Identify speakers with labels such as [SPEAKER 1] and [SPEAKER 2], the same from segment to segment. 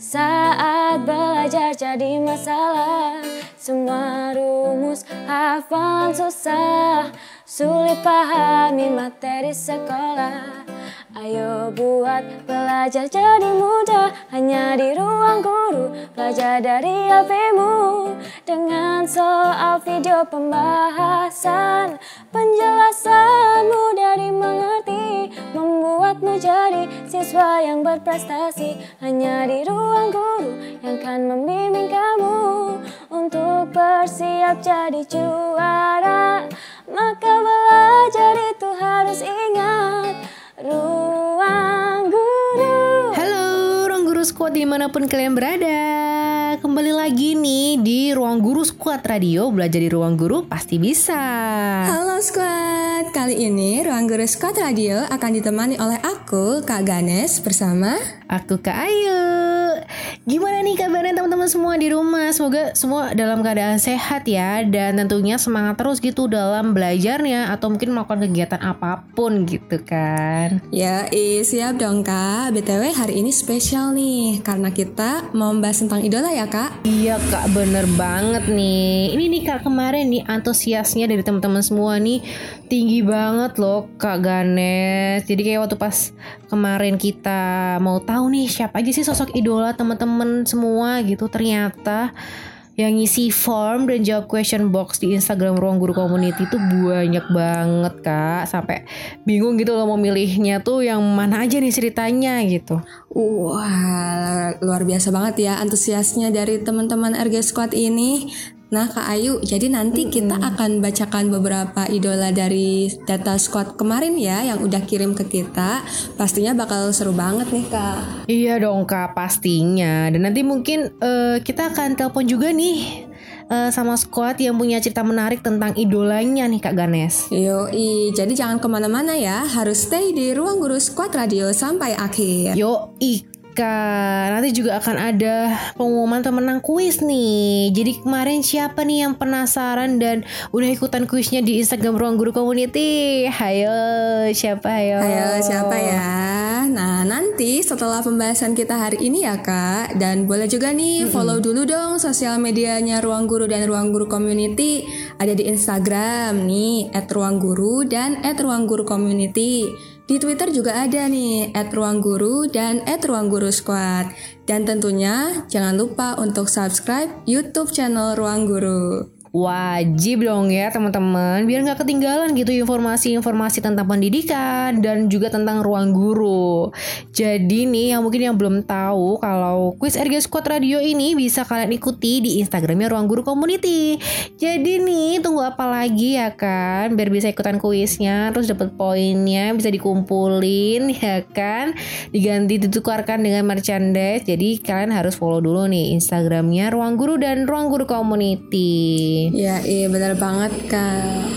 [SPEAKER 1] Saat belajar jadi masalah Semua rumus hafalan susah. Sulit pahami materi sekolah Ayo buat belajar jadi mudah Hanya di ruang guru Belajar dari HPmu Dengan soal video pembahasan Penjelasan mudah dimengerti Membuatmu jadi siswa yang berprestasi. Hanya di ruang guru yang akan membimbing kamu. Untuk bersiap jadi juara Maka belajar itu harus ingat Ruang Guru.
[SPEAKER 2] Halo, Ruang Guru Squad di mana pun kalian berada. Kembali lagi nih di Ruang Guru Squad Radio. Belajar di Ruang Guru pasti bisa.
[SPEAKER 3] Halo Squad, kali ini Ruang Guru Squad Radio akan ditemani oleh aku, Kak Ganes, bersama
[SPEAKER 2] Aku Kak Ayu Gimana nih kabarnya teman-teman semua di rumah Semoga semua dalam keadaan sehat ya Dan tentunya semangat terus gitu dalam belajarnya Atau mungkin melakukan kegiatan apa pun gitu kan
[SPEAKER 3] Ya, i, siap dong Kak. BTW hari ini spesial nih, karena kita mau membahas tentang idola ya Kak.
[SPEAKER 2] Iya kak bener banget nih Ini nih kak kemarin nih antusiasnya dari teman-teman semua nih Tinggi banget loh kak Ganes Jadi kayak waktu pas kemarin kita mau tahu nih siapa aja sih sosok idola teman-teman semua gitu. Ternyata yang ngisi form dan jawab question box di Instagram Ruang Guru Community itu banyak banget kak. Sampai bingung gitu loh mau milihnya tuh yang mana aja nih ceritanya gitu.
[SPEAKER 3] Wah, luar biasa banget ya antusiasnya dari teman-teman RG Squad ini. Nah Kak Ayu, jadi nanti kita akan bacakan beberapa idola dari data squad kemarin ya yang udah kirim ke kita. Pastinya bakal seru banget nih Kak.
[SPEAKER 2] Iya dong kak pastinya Dan nanti mungkin eh, kita akan telepon juga nih eh, Sama squad yang punya cerita menarik tentang idolanya nih kak Ganes
[SPEAKER 3] Yoi, jadi jangan ke mana-mana ya, harus stay di ruang guru squad radio sampai akhir.
[SPEAKER 2] Yo Nanti juga akan ada pengumuman pemenang kuis nih. Jadi kemarin siapa nih yang penasaran dan udah ikutan kuisnya di Instagram Ruang Guru Community? Hayo siapa hayo?
[SPEAKER 3] Ayo siapa ya? Nah nanti setelah pembahasan kita hari ini ya kak. Dan boleh juga nih follow dulu dong sosial medianya Ruang Guru dan Ruang Guru Community. Ada di Instagram nih At Ruang Guru dan At Ruang Guru Community Di Twitter juga ada nih At Ruang Guru dan At Ruang Guru Squad. Dan tentunya jangan lupa untuk subscribe YouTube channel Ruang Guru
[SPEAKER 2] Wajib dong ya teman-teman biar nggak ketinggalan gitu informasi-informasi tentang pendidikan dan juga tentang ruang guru. Jadi nih yang mungkin yang belum tahu kalau kuis RG Squad Radio ini bisa kalian ikuti di Instagramnya Ruang Guru Community. Jadi nih tunggu apa lagi ya kan biar bisa ikutan kuisnya terus dapat poinnya bisa dikumpulin ya kan diganti ditukarkan dengan merchandise. Jadi kalian harus follow dulu nih Instagramnya Ruang Guru dan Ruang Guru Community.
[SPEAKER 3] Ya iya benar banget kak.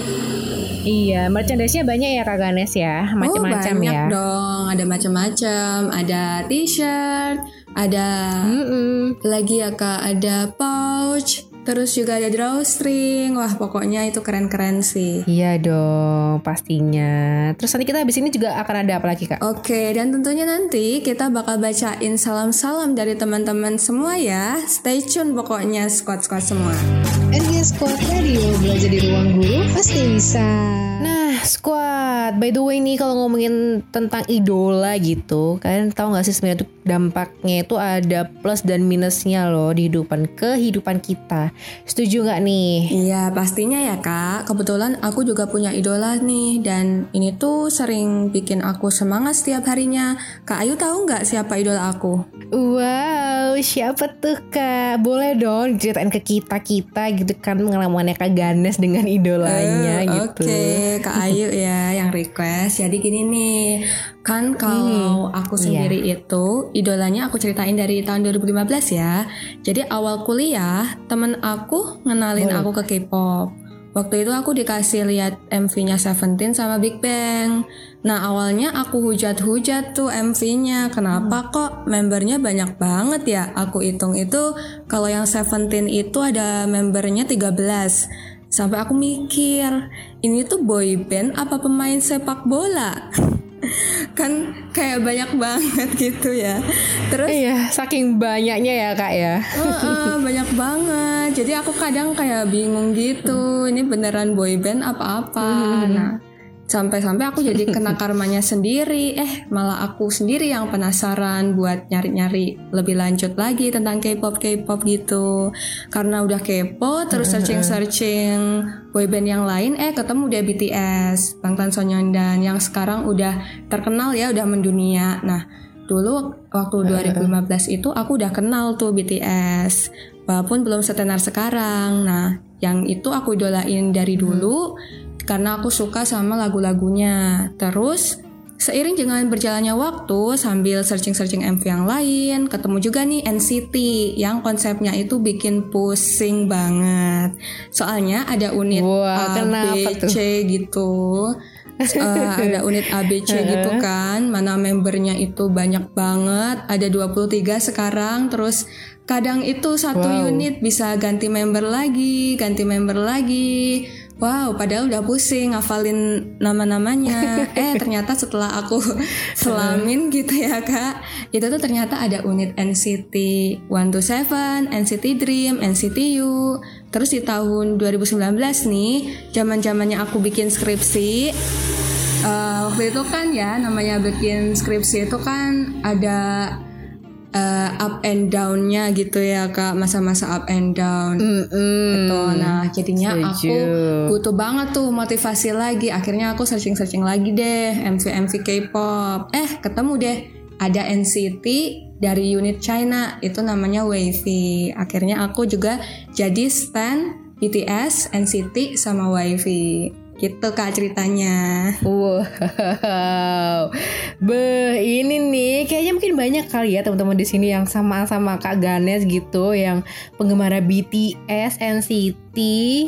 [SPEAKER 2] Iya, merchandise-nya banyak ya Kak Ganes ya, macam-macam
[SPEAKER 3] oh, banyak
[SPEAKER 2] ya.
[SPEAKER 3] dong, ada macam-macam, ada t-shirt, ada
[SPEAKER 2] Mm-mm.
[SPEAKER 3] lagi ya kak, ada pouch, terus juga ada drawstring, wah pokoknya itu keren-keren sih.
[SPEAKER 2] Iya dong, pastinya. Terus nanti kita habis ini juga akan ada apa lagi Kak?
[SPEAKER 3] Oke, dan tentunya nanti kita bakal bacain salam-salam dari teman-teman semua ya. Stay tune pokoknya squad-squad semua.
[SPEAKER 4] RG Squad Radio belajar di ruang guru pasti bisa.
[SPEAKER 2] Nah, squad. By the way nih kalau ngomongin tentang idola gitu, kalian tahu nggak sih sebenarnya tuh dampaknya itu ada plus dan minusnya loh di kehidupan kehidupan kita. Setuju nggak nih?
[SPEAKER 3] Iya, pastinya ya kak. Kebetulan aku juga punya idola nih, dan ini tuh sering bikin aku semangat setiap harinya. Kak Ayu tahu nggak siapa idola aku?
[SPEAKER 2] Wow, siapa tuh kak? Boleh dong ceritain ke kita kita gitu kan pengalamannya kak Ganes dengan idolanya
[SPEAKER 3] Eh,
[SPEAKER 2] gitu.
[SPEAKER 3] Oke, Kak Ayu ya yang request. Jadi gini nih, kan kalau aku sendiri itu idolanya aku ceritain dari tahun 2015 ya. Jadi awal kuliah temen aku ngenalin aku ke K-pop. Waktu itu aku dikasih lihat MV-nya Seventeen sama Big Bang. Nah awalnya aku hujat-hujat tuh MV-nya. Kenapa kok membernya banyak banget ya? Aku hitung itu kalau yang Seventeen itu ada membernya 13. Sampai aku mikir, ini tuh boy band apa pemain sepak bola? kan kayak banyak banget gitu ya. Terus
[SPEAKER 2] Iya, saking banyaknya ya kak ya.
[SPEAKER 3] Heeh, banyak banget. Jadi aku kadang kayak bingung gitu. Ini beneran boy band apa-apa. Nah, sampai-sampai aku jadi kena karmanya sendiri. Eh, malah aku sendiri yang penasaran buat nyari-nyari lebih lanjut lagi tentang K-pop K-pop gitu. Karena udah kepo, terus searching-searching boy band yang lain, eh ketemu deh BTS, Bangtan Sonyeondan yang sekarang udah terkenal ya, udah mendunia. Nah, dulu waktu 2015 itu aku udah kenal tuh BTS walaupun belum setenar sekarang. Nah yang itu aku idolain dari dulu karena aku suka sama lagu-lagunya. Terus seiring dengan berjalannya waktu sambil searching-searching MV yang lain ketemu juga nih NCT yang konsepnya itu bikin pusing banget. Soalnya ada unit
[SPEAKER 2] Wah,
[SPEAKER 3] A,
[SPEAKER 2] kenapa
[SPEAKER 3] B,
[SPEAKER 2] tuh?
[SPEAKER 3] C gitu Eh, ada unit ABC gitu kan mana membernya itu banyak banget. Ada 23 sekarang terus kadang itu satu
[SPEAKER 2] Wow.
[SPEAKER 3] unit bisa ganti member lagi ganti member lagi Wow, padahal udah pusing ngafalin nama-namanya. eh, ternyata setelah aku selamin gitu ya, Kak. Itu tuh ternyata ada unit NCT 127, NCT Dream, NCT U. Terus di tahun 2019 nih, zaman-zamannya aku bikin skripsi, eh, waktu itu kan ya namanya bikin skripsi itu kan ada eh, up and down-nya gitu ya, Kak. Masa-masa up and down.
[SPEAKER 2] Mm-mm.
[SPEAKER 3] Gitu. Nah, jadinya aku
[SPEAKER 2] Setuju.
[SPEAKER 3] butuh banget tuh motivasi lagi. Akhirnya aku searching-searching lagi deh MV-MV K-pop. Eh, ketemu deh ada NCT dari unit China. Itu namanya Wavy. Akhirnya aku juga jadi stan BTS, NCT sama Wavy. Gitu Kak ceritanya.
[SPEAKER 2] Wow, beh ini nih kayaknya mungkin banyak kali ya teman-teman di sini yang sama-sama Kak Ganes gitu, yang penggemar BTS, NCT,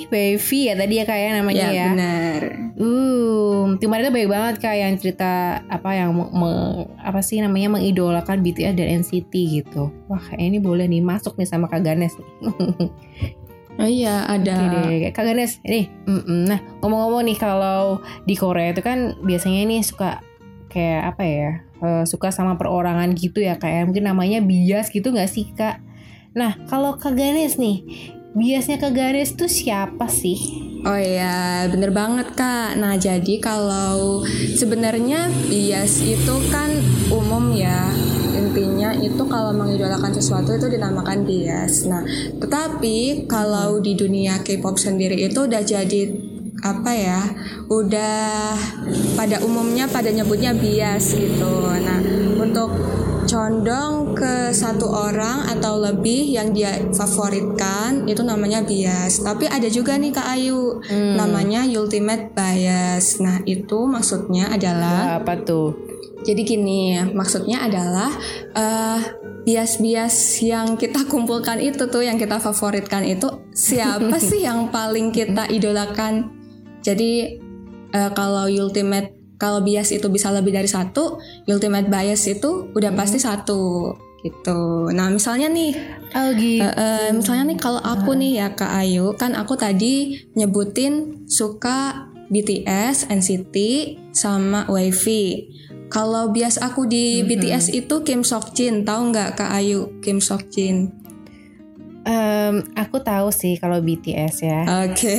[SPEAKER 2] Wavy ya tadi ya kayak namanya ya.
[SPEAKER 3] benar.
[SPEAKER 2] Uh, kemarin itu baik banget kak yang cerita apa yang me- me- apa sih namanya mengidolakan BTS dan NCT gitu. Wah kayaknya ini boleh nih masuk nih sama Kak Ganes.
[SPEAKER 3] Oh iya, ada.
[SPEAKER 2] Oke deh, Kak Ganes, ini, mm-mm. nah ngomong-ngomong nih kalau di Korea itu kan biasanya ini suka kayak apa ya, eh, suka sama perorangan gitu ya kayak mungkin namanya bias gitu nggak sih kak? Nah kalau Kak Ganes nih, biasnya Kak Ganes tuh siapa sih?
[SPEAKER 3] Oh iya, bener banget kak. Nah jadi kalau sebenarnya bias itu kan umum ya. Intinya itu kalau mengidolakan sesuatu itu dinamakan bias. Nah tetapi kalau di dunia K-pop sendiri itu udah jadi apa ya? Udah pada umumnya pada nyebutnya bias gitu. Nah untuk condong ke satu orang atau lebih yang dia favoritkan itu namanya bias. Tapi ada juga nih Kak Ayu namanya ultimate bias. Nah, itu maksudnya adalah
[SPEAKER 2] Apa tuh?
[SPEAKER 3] Jadi gini, maksudnya adalah eh, bias-bias yang kita kumpulkan itu tuh yang kita favoritkan itu siapa sih yang paling kita idolakan? Jadi eh, kalau ultimate kalau bias itu bisa lebih dari satu, ultimate bias itu udah pasti satu gitu. Nah misalnya nih,
[SPEAKER 2] Oh gitu.
[SPEAKER 3] eh, eh, misalnya nih kalau aku nih ya Kak Ayu, kan aku tadi nyebutin suka BTS, NCT, sama Wavy. Kalau bias aku di BTS itu Kim Sok Jin, tahu nggak Kak Ayu Kim Sok Jin?
[SPEAKER 2] Em, aku tahu sih kalau BTS ya.
[SPEAKER 3] Oke,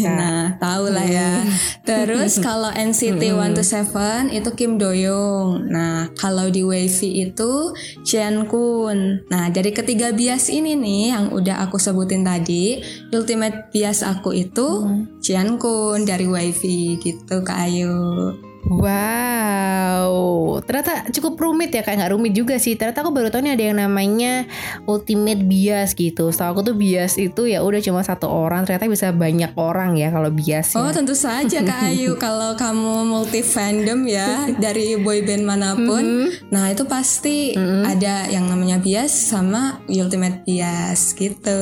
[SPEAKER 2] Kak.
[SPEAKER 3] nah tahu lah ya. Terus kalau NCT 127 itu Kim Doyoung. Nah kalau di Wavy itu Chen Kun. Nah dari ketiga bias ini nih yang udah aku sebutin tadi, ultimate bias aku itu Chen Kun dari Wavy gitu Kak Ayu.
[SPEAKER 2] Wow, ternyata cukup rumit ya kayak nggak rumit juga sih. Ternyata aku baru tahu nih ada yang namanya ultimate bias gitu. Setahu aku tuh bias itu ya udah cuma satu orang. Ternyata bisa banyak orang ya kalau bias.
[SPEAKER 3] Oh
[SPEAKER 2] ya.
[SPEAKER 3] tentu saja Kak Ayu kalau kamu multi fandom ya dari boyband mana pun, nah itu pasti ada yang namanya bias sama ultimate bias gitu.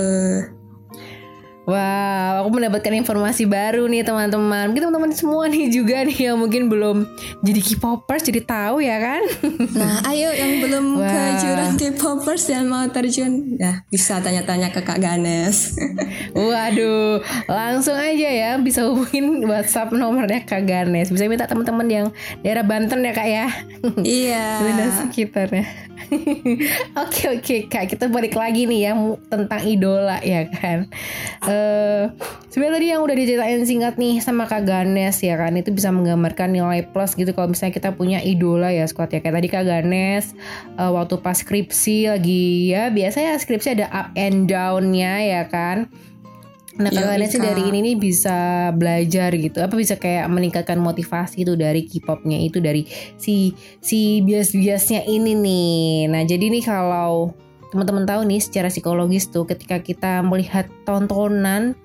[SPEAKER 2] Wow, aku mendapatkan informasi baru nih teman-teman. Mungkin teman-teman semua nih juga nih yang mungkin belum jadi K-popers jadi tahu ya kan?
[SPEAKER 3] Nah, ayo yang belum
[SPEAKER 2] Wow.
[SPEAKER 3] ke jurang K-popers dan mau terjun, ya bisa tanya-tanya ke Kak Ganes.
[SPEAKER 2] Waduh, langsung aja ya bisa hubungin WhatsApp nomornya Kak Ganes. Bisa minta teman-teman yang daerah Banten ya Kak ya.
[SPEAKER 3] iya.
[SPEAKER 2] Dan sekitarnya. Oke oke kak kita balik lagi nih ya tentang idola ya kan. Eh sebenarnya tadi yang udah diceritain singkat nih sama kak Ganes ya kan itu bisa menggambarkan nilai plus gitu kalau misalnya kita punya idola ya squad ya kayak tadi kak Ganes eh, waktu pas skripsi lagi ya biasa ya skripsi ada up and downnya ya kan. Nah
[SPEAKER 3] Yoi,
[SPEAKER 2] kakaknya sih dari ini nih bisa belajar gitu apa bisa kayak meningkatkan motivasi itu dari K-popnya itu dari si si bias-biasnya ini nih. Nah jadi nih kalau teman-teman tahu nih secara psikologis tuh ketika kita melihat tontonan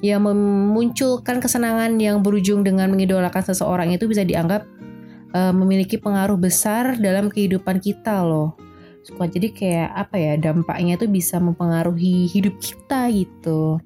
[SPEAKER 2] yang memunculkan kesenangan yang berujung dengan mengidolakan seseorang itu bisa dianggap eh, memiliki pengaruh besar dalam kehidupan kita loh. Suka jadi kayak apa ya dampaknya tuh bisa mempengaruhi hidup kita gitu.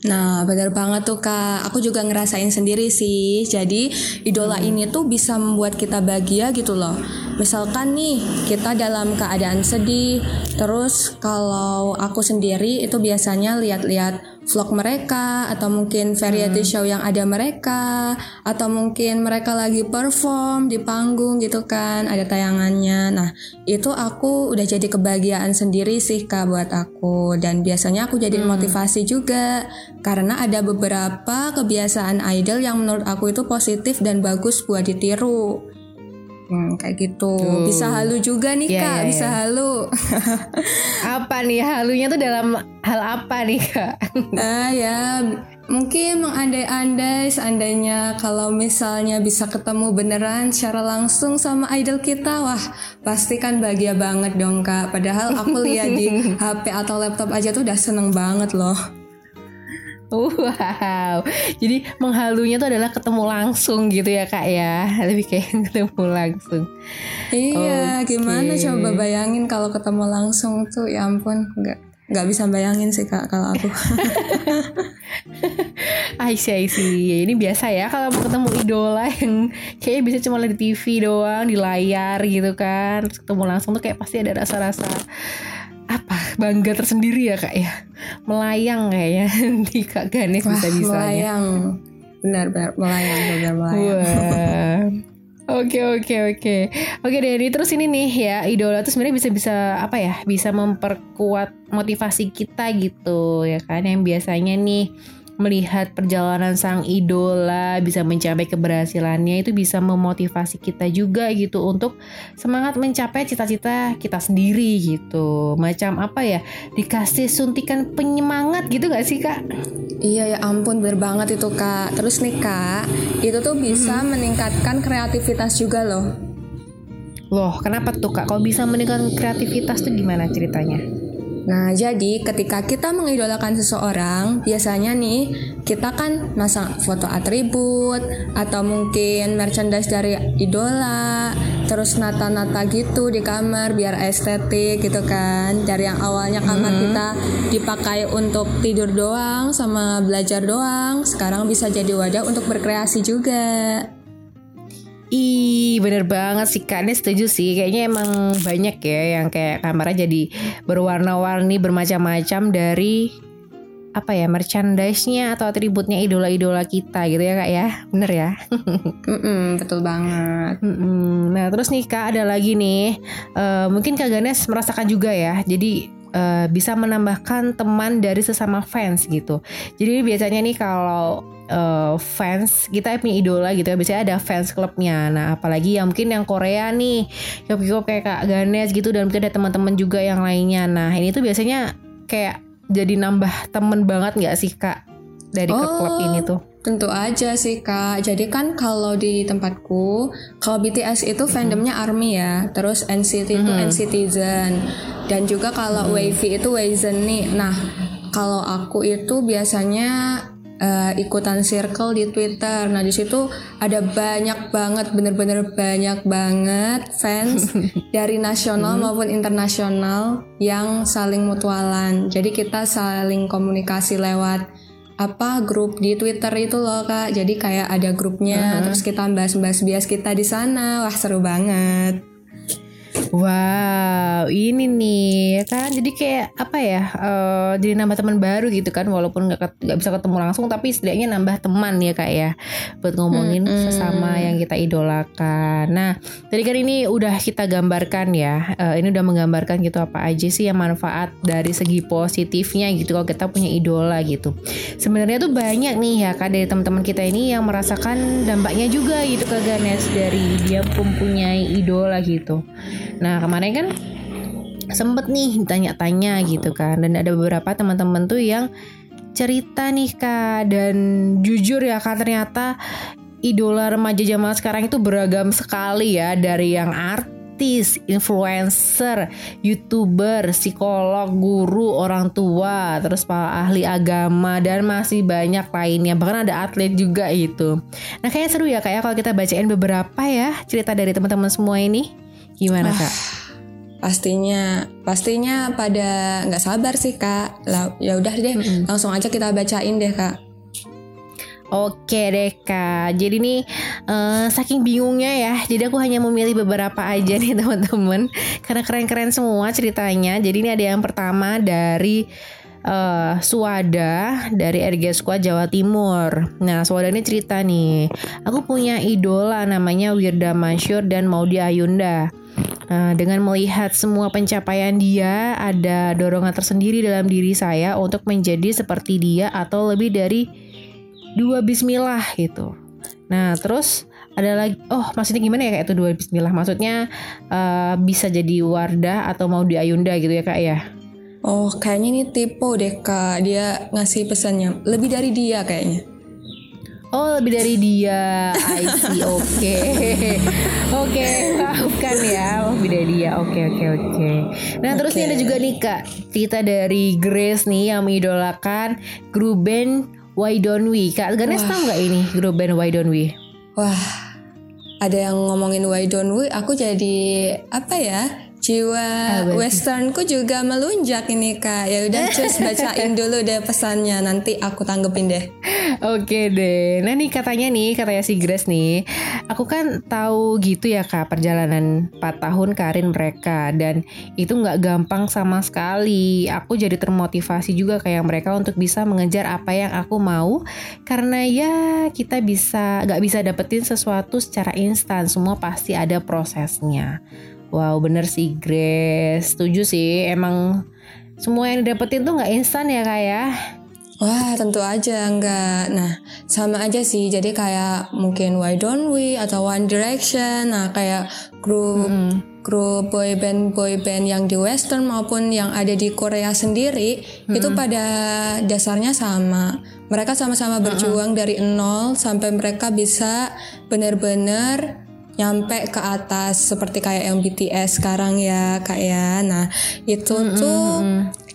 [SPEAKER 3] Nah, benar banget tuh Kak. Aku juga ngerasain sendiri sih. Jadi, idola ini tuh bisa membuat kita bahagia gitu loh. Misalkan nih, kita dalam keadaan sedih, terus kalau aku sendiri itu biasanya lihat-lihat vlog mereka atau mungkin variety show yang ada mereka atau mungkin mereka lagi perform di panggung gitu kan, ada tayangannya. Nah, itu aku udah jadi kebahagiaan sendiri sih Kak buat aku dan biasanya aku jadi motivasi juga karena ada beberapa kebiasaan idol yang menurut aku itu positif dan bagus buat ditiru. Hmm, kayak gitu.
[SPEAKER 2] Tuh.
[SPEAKER 3] Bisa halu juga nih
[SPEAKER 2] Iya,
[SPEAKER 3] Kak,
[SPEAKER 2] iya,
[SPEAKER 3] bisa
[SPEAKER 2] iya.
[SPEAKER 3] halu.
[SPEAKER 2] Apa nih halunya tuh dalam hal apa nih kak?
[SPEAKER 3] Ah ya, mungkin mengandai-andai seandainya kalau misalnya bisa ketemu beneran secara langsung sama idol kita, wah pasti kan bahagia banget dong kak. Padahal aku lihat di HP atau laptop aja tuh udah seneng banget loh.
[SPEAKER 2] Wow, jadi menghalunya tuh adalah ketemu langsung gitu ya kak ya, lebih kayak ketemu langsung.
[SPEAKER 3] Iya,
[SPEAKER 2] Oke.
[SPEAKER 3] gimana coba bayangin kalau ketemu langsung tuh, ya ampun, nggak nggak bisa bayangin sih kak kalau aku.
[SPEAKER 2] I see, I see. Ya, ini biasa ya kalau mau ketemu idola yang kayaknya bisa cuma lihat di TV doang, di layar gitu kan. Terus ketemu langsung tuh kayak pasti ada rasa-rasa apa? Bangga tersendiri ya kak ya? Melayang kayaknya. Di kak Ganes bisa bisanya
[SPEAKER 3] melayang, benar-benar melayang, benar melayang.
[SPEAKER 2] Oke oke oke. Oke Denny terus ini nih ya idola tuh sebenarnya bisa bisa apa ya bisa memperkuat motivasi kita gitu ya kan? Yang biasanya nih melihat perjalanan sang idola bisa mencapai keberhasilannya itu bisa memotivasi kita juga gitu untuk semangat mencapai cita-cita kita sendiri gitu macam apa ya dikasih suntikan penyemangat gitu gak sih kak?
[SPEAKER 3] Iya ya ampun bener banget itu kak Terus nih kak Itu tuh bisa meningkatkan kreativitas juga loh
[SPEAKER 2] Loh kenapa tuh kak? Kalau bisa meningkatkan kreativitas tuh gimana ceritanya?
[SPEAKER 3] Nah jadi ketika kita mengidolakan seseorang Biasanya nih kita kan masang foto atribut Atau mungkin merchandise dari idola Terus nata-nata gitu di kamar biar estetik gitu kan. Dari yang awalnya kamar kita dipakai untuk tidur doang sama belajar doang Sekarang bisa jadi wadah untuk berkreasi juga
[SPEAKER 2] Ih bener banget sih Kak. Ini setuju sih. Kayaknya emang banyak ya Yang kayak kamarnya jadi berwarna-warni Bermacam-macam dari Apa ya Merchandise-nya atau atributnya idola-idola kita gitu ya Kak ya. Bener ya?
[SPEAKER 3] Mm-mm, Betul banget.
[SPEAKER 2] Mm-mm. Nah terus nih Kak ada lagi nih. Eh, Mungkin Kak Ganes merasakan juga ya. Jadi eh, bisa menambahkan teman dari sesama fans gitu. Jadi biasanya nih kalau eh, fans kita punya idola gitu ya. Biasanya ada fans klubnya. Nah apalagi yang mungkin yang Korea nih K-pop kayak Kak Ganes gitu dan mungkin ada teman-teman juga yang lainnya. Nah ini tuh biasanya kayak jadi nambah temen banget nggak sih Kak dari ke klub
[SPEAKER 3] Oh.
[SPEAKER 2] ini tuh?
[SPEAKER 3] Tentu aja sih kak. Jadi kan kalau di tempatku, kalau BTS itu fandomnya ARMY ya, terus NCT itu NCTzen, dan juga kalau Wavy itu Wayzen nih. Nah, kalau aku itu biasanya uh, ikutan circle di Twitter. Nah di situ ada banyak banget, bener-bener banyak banget fans dari nasional hmm. maupun internasional yang saling mutualan. Jadi kita saling komunikasi lewat apa grup di Twitter itu loh kak. Jadi kayak ada grupnya, uh -huh. terus kita bahas-bahas bias kita di sana. Wah seru banget.
[SPEAKER 2] Wow, ini nih ya kan jadi kayak apa ya? Uh, jadi nambah teman baru gitu kan, walaupun nggak nggak bisa ketemu langsung, tapi setidaknya nambah teman ya kak ya, buat ngomongin hmm, sesama yang kita idolakan. Nah, tadi kan ini udah kita gambarkan ya, uh, ini udah menggambarkan gitu apa aja sih yang manfaat dari segi positifnya gitu kalau kita punya idola gitu. Sebenarnya tuh banyak nih ya kak dari teman-teman kita ini yang merasakan dampaknya juga gitu ke Ganes dari dia mempunyai idola gitu. Nah kemarin kan sempet nih tanya-tanya gitu kan dan ada beberapa teman-teman tuh yang cerita nih kak dan jujur ya kak ternyata idola remaja zaman sekarang itu beragam sekali ya dari yang artis, influencer, youtuber, psikolog, guru, orang tua, terus para ahli agama dan masih banyak lainnya. Bahkan ada atlet juga itu. Nah kayaknya seru ya kayak ya, kalau kita bacain beberapa ya cerita dari teman-teman semua ini. Gimana kak?
[SPEAKER 3] Pastinya, pastinya pada nggak sabar sih kak. Ya udah deh, mm -hmm. langsung aja kita bacain deh kak.
[SPEAKER 2] Oke deh kak, jadi nih uh, saking bingungnya ya, jadi aku hanya memilih beberapa aja nih teman-teman, karena keren-keren semua ceritanya. Jadi ini ada yang pertama dari uh, Suada dari RG Squad Jawa Timur. Nah, Suada ini cerita nih, aku punya idola namanya Wirda Masyur dan Maudi Ayunda. Nah, dengan melihat semua pencapaian dia, ada dorongan tersendiri dalam diri saya untuk menjadi seperti dia atau lebih dari dua bismillah gitu. Nah, terus ada lagi, oh maksudnya gimana ya kayak itu dua bismillah? Maksudnya uh, bisa jadi Wardah atau mau di Ayunda gitu ya kak ya?
[SPEAKER 3] Oh, kayaknya ini tipe deh kak. Dia ngasih pesannya lebih dari dia kayaknya.
[SPEAKER 2] Oh lebih dari dia. I see. Oke. Okay. Oke okay, maafkan ya. Oh, Lebih dari dia. Oke okay, oke okay, oke. Okay. Nah okay. terus ini ada juga nih kak. Cerita dari Grace nih Yang mengidolakan Grup band Why Don't We Kak Ganes tau gak ini Grup band Why Don't We
[SPEAKER 3] Wah Ada yang ngomongin Why Don't We Aku jadi Apa ya jiwa. Ah, westernku juga melunjak ini kak. Ya udah cus bacain dulu deh pesannya. Nanti aku tanggepin deh.
[SPEAKER 2] Oke deh. Nah nih katanya nih katanya si Grace nih aku kan tahu gitu ya kak perjalanan 4 tahun karir mereka dan itu nggak gampang sama sekali. Aku jadi termotivasi juga kayak mereka untuk bisa mengejar apa yang aku mau karena ya kita bisa nggak bisa dapetin sesuatu secara instan. Semua pasti ada prosesnya Wow bener sih Grace. Setuju sih. Emang semua yang didapetin tuh gak instan ya kak ya?
[SPEAKER 3] Wah tentu aja enggak Nah sama aja sih. Jadi kayak mungkin Why Don't We Atau One Direction. Nah kayak grup -hmm. Grup boy band boy band yang di western maupun yang ada di Korea sendiri -hmm. Itu pada dasarnya sama. Mereka sama-sama berjuang -hmm. dari nol Sampai mereka bisa benar-benar nyampe ke atas seperti kayak yang BTS sekarang ya kak ya nah itu mm -hmm. tuh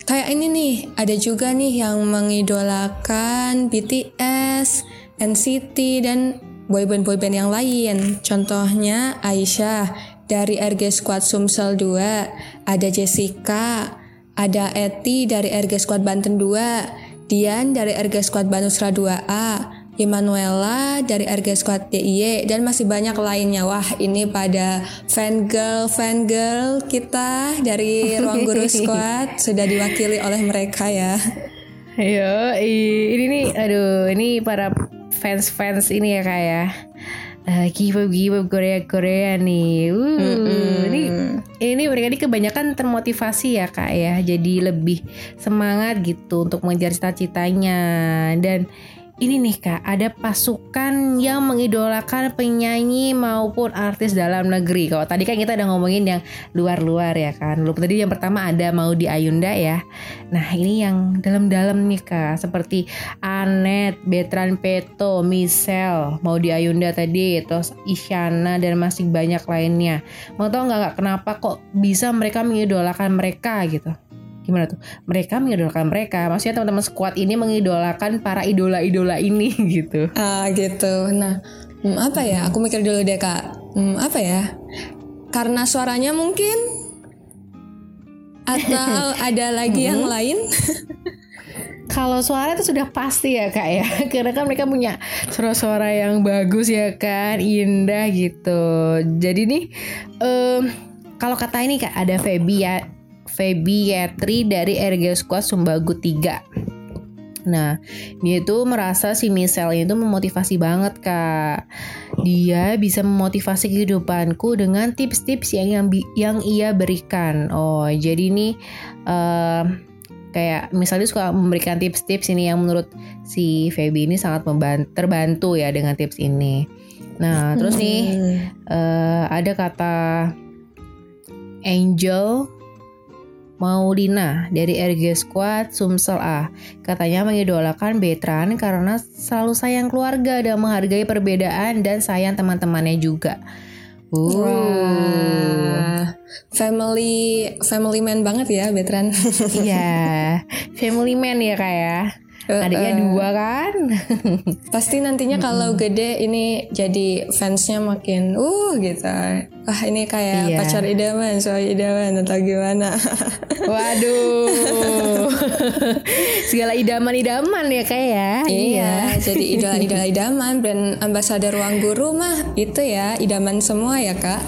[SPEAKER 3] kayak ini nih ada juga nih yang mengidolakan BTS NCT dan boyband boyband yang lain contohnya Aisyah dari RG Squad Sumsel 2 ada Jessica ada Eti dari RG Squad Banten 2 Dian dari RG Squad Banusra 2A Emanuela dari RG Squad DIY dan masih banyak lainnya. Wah, ini pada fan girl fan girl kita dari Ruang Guru Squad sudah diwakili oleh mereka ya.
[SPEAKER 2] Yo, ini nih aduh, ini para fans-fans ini ya kak ya. Uh, K-pop K-pop Korea Korea nih. Uh, mm ini ini mereka ini kebanyakan termotivasi ya kak ya. Jadi lebih semangat gitu untuk mengejar cita-citanya dan ini nih kak, ada pasukan yang mengidolakan penyanyi maupun artis dalam negeri. Kalau tadi kan kita udah ngomongin yang luar-luar ya kan. Lupa tadi yang pertama ada mau di Ayunda ya. Nah ini yang dalam-dalam nih kak, seperti Anet, Betran Peto, Michelle, mau di Ayunda tadi, terus Isyana dan masih banyak lainnya. Mau tau nggak kenapa kok bisa mereka mengidolakan mereka gitu? Gimana tuh? Mereka mengidolakan mereka. Maksudnya teman-teman squad ini mengidolakan para idola-idola ini gitu.
[SPEAKER 3] Ah gitu. Nah hmm, apa ya? Aku mikir dulu deh kak. Hmm, apa ya? Karena suaranya mungkin atau ada lagi yang lain?
[SPEAKER 2] Kalau suara itu sudah pasti ya kak ya. Karena kan mereka punya suara-suara yang bagus ya kan indah gitu. Jadi nih um, kalau kata ini kak ada Feby ya Feby Yetri dari RG Squad Sumbagu 3 Nah, dia itu merasa si Michelle itu memotivasi banget kak. Dia bisa memotivasi kehidupanku dengan tips-tips yang yang yang ia berikan. Oh, jadi ini uh, kayak misalnya suka memberikan tips-tips ini yang menurut si Feby ini sangat terbantu ya dengan tips ini. Nah terus nih uh, ada kata Angel Maulina dari RG Squad Sumsel A katanya mengidolakan Betran karena selalu sayang keluarga dan menghargai perbedaan dan sayang teman-temannya juga.
[SPEAKER 3] Uh. Wah, family family man banget ya Betran.
[SPEAKER 2] Iya, family man ya kak ya. Adiknya dua kan.
[SPEAKER 3] Pasti nantinya kalau gede ini jadi fansnya makin uh gitu. Wah ini kayak iya. pacar idaman, soal idaman atau gimana?
[SPEAKER 2] Waduh. Segala idaman-idaman ya kayak ya.
[SPEAKER 3] Iya, jadi idola-idola idaman brand ambassador ruang guru mah itu ya idaman semua ya kak.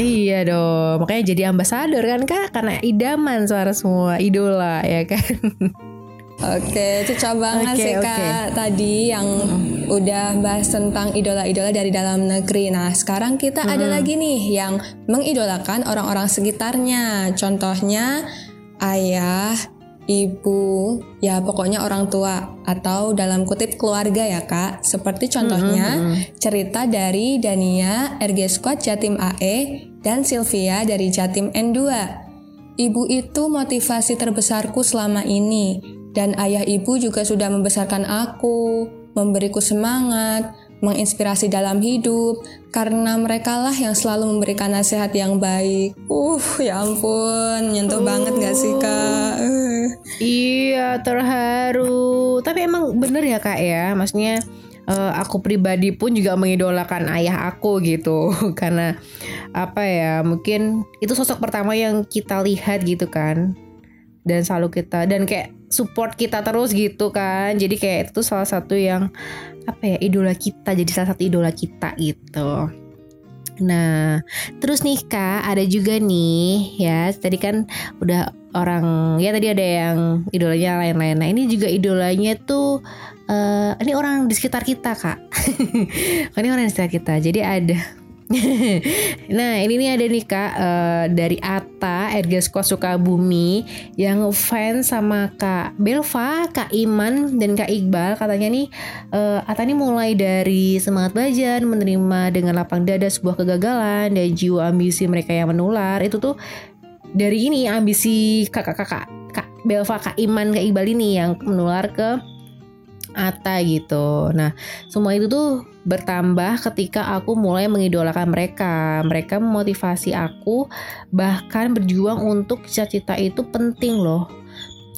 [SPEAKER 2] Iya dong, makanya jadi ambasador kan kak karena idaman suara semua idola ya kan.
[SPEAKER 3] Oke, cocok banget okay, sih kak okay. tadi yang mm. udah bahas tentang idola-idola dari dalam negeri. Nah, sekarang kita mm. ada lagi nih yang mengidolakan orang-orang sekitarnya. Contohnya ayah, ibu, ya pokoknya orang tua atau dalam kutip keluarga ya kak. Seperti contohnya mm -hmm. cerita dari Dania RG Squad Jatim AE dan Sylvia dari Jatim N2. Ibu itu motivasi terbesarku selama ini dan ayah ibu juga sudah membesarkan aku, memberiku semangat, menginspirasi dalam hidup, karena mereka lah yang selalu memberikan nasihat yang baik. Uh, ya ampun, nyentuh uh. banget gak sih kak? Uh.
[SPEAKER 2] Iya, terharu. Tapi emang bener ya kak ya, maksudnya uh, aku pribadi pun juga mengidolakan ayah aku gitu karena apa ya mungkin itu sosok pertama yang kita lihat gitu kan dan selalu kita dan kayak support kita terus gitu kan jadi kayak itu salah satu yang apa ya idola kita jadi salah satu idola kita gitu Nah, terus nih Kak, ada juga nih ya. Tadi kan udah orang ya tadi ada yang idolanya lain-lain. Nah, ini juga idolanya tuh uh, ini orang di sekitar kita, Kak. ini orang di sekitar kita. Jadi ada nah ini nih ada nih kak uh, dari Ata Ergesko Sukabumi yang fans sama kak Belva, kak Iman dan kak Iqbal. Katanya nih uh, Ata nih mulai dari semangat belajar menerima dengan lapang dada sebuah kegagalan dan jiwa ambisi mereka yang menular. Itu tuh dari ini ambisi kakak-kakak kak Belva, kak Iman, kak Iqbal ini yang menular ke Ata gitu. Nah, semua itu tuh bertambah ketika aku mulai mengidolakan mereka. Mereka memotivasi aku bahkan berjuang untuk cita-cita itu penting loh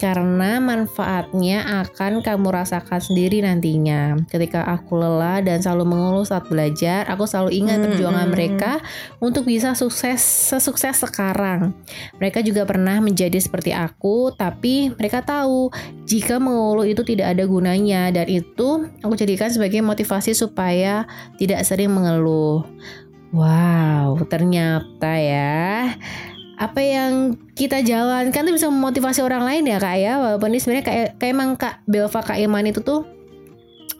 [SPEAKER 2] karena manfaatnya akan kamu rasakan sendiri nantinya. Ketika aku lelah dan selalu mengeluh saat belajar, aku selalu ingat hmm, perjuangan hmm, mereka untuk bisa sukses sesukses sekarang. Mereka juga pernah menjadi seperti aku, tapi mereka tahu jika mengeluh itu tidak ada gunanya dan itu aku jadikan sebagai motivasi supaya tidak sering mengeluh. Wow, ternyata ya apa yang kita jalankan tuh bisa memotivasi orang lain ya kak ya. Walaupun ini sebenarnya kayak kayak emang kak Belva kak Iman itu tuh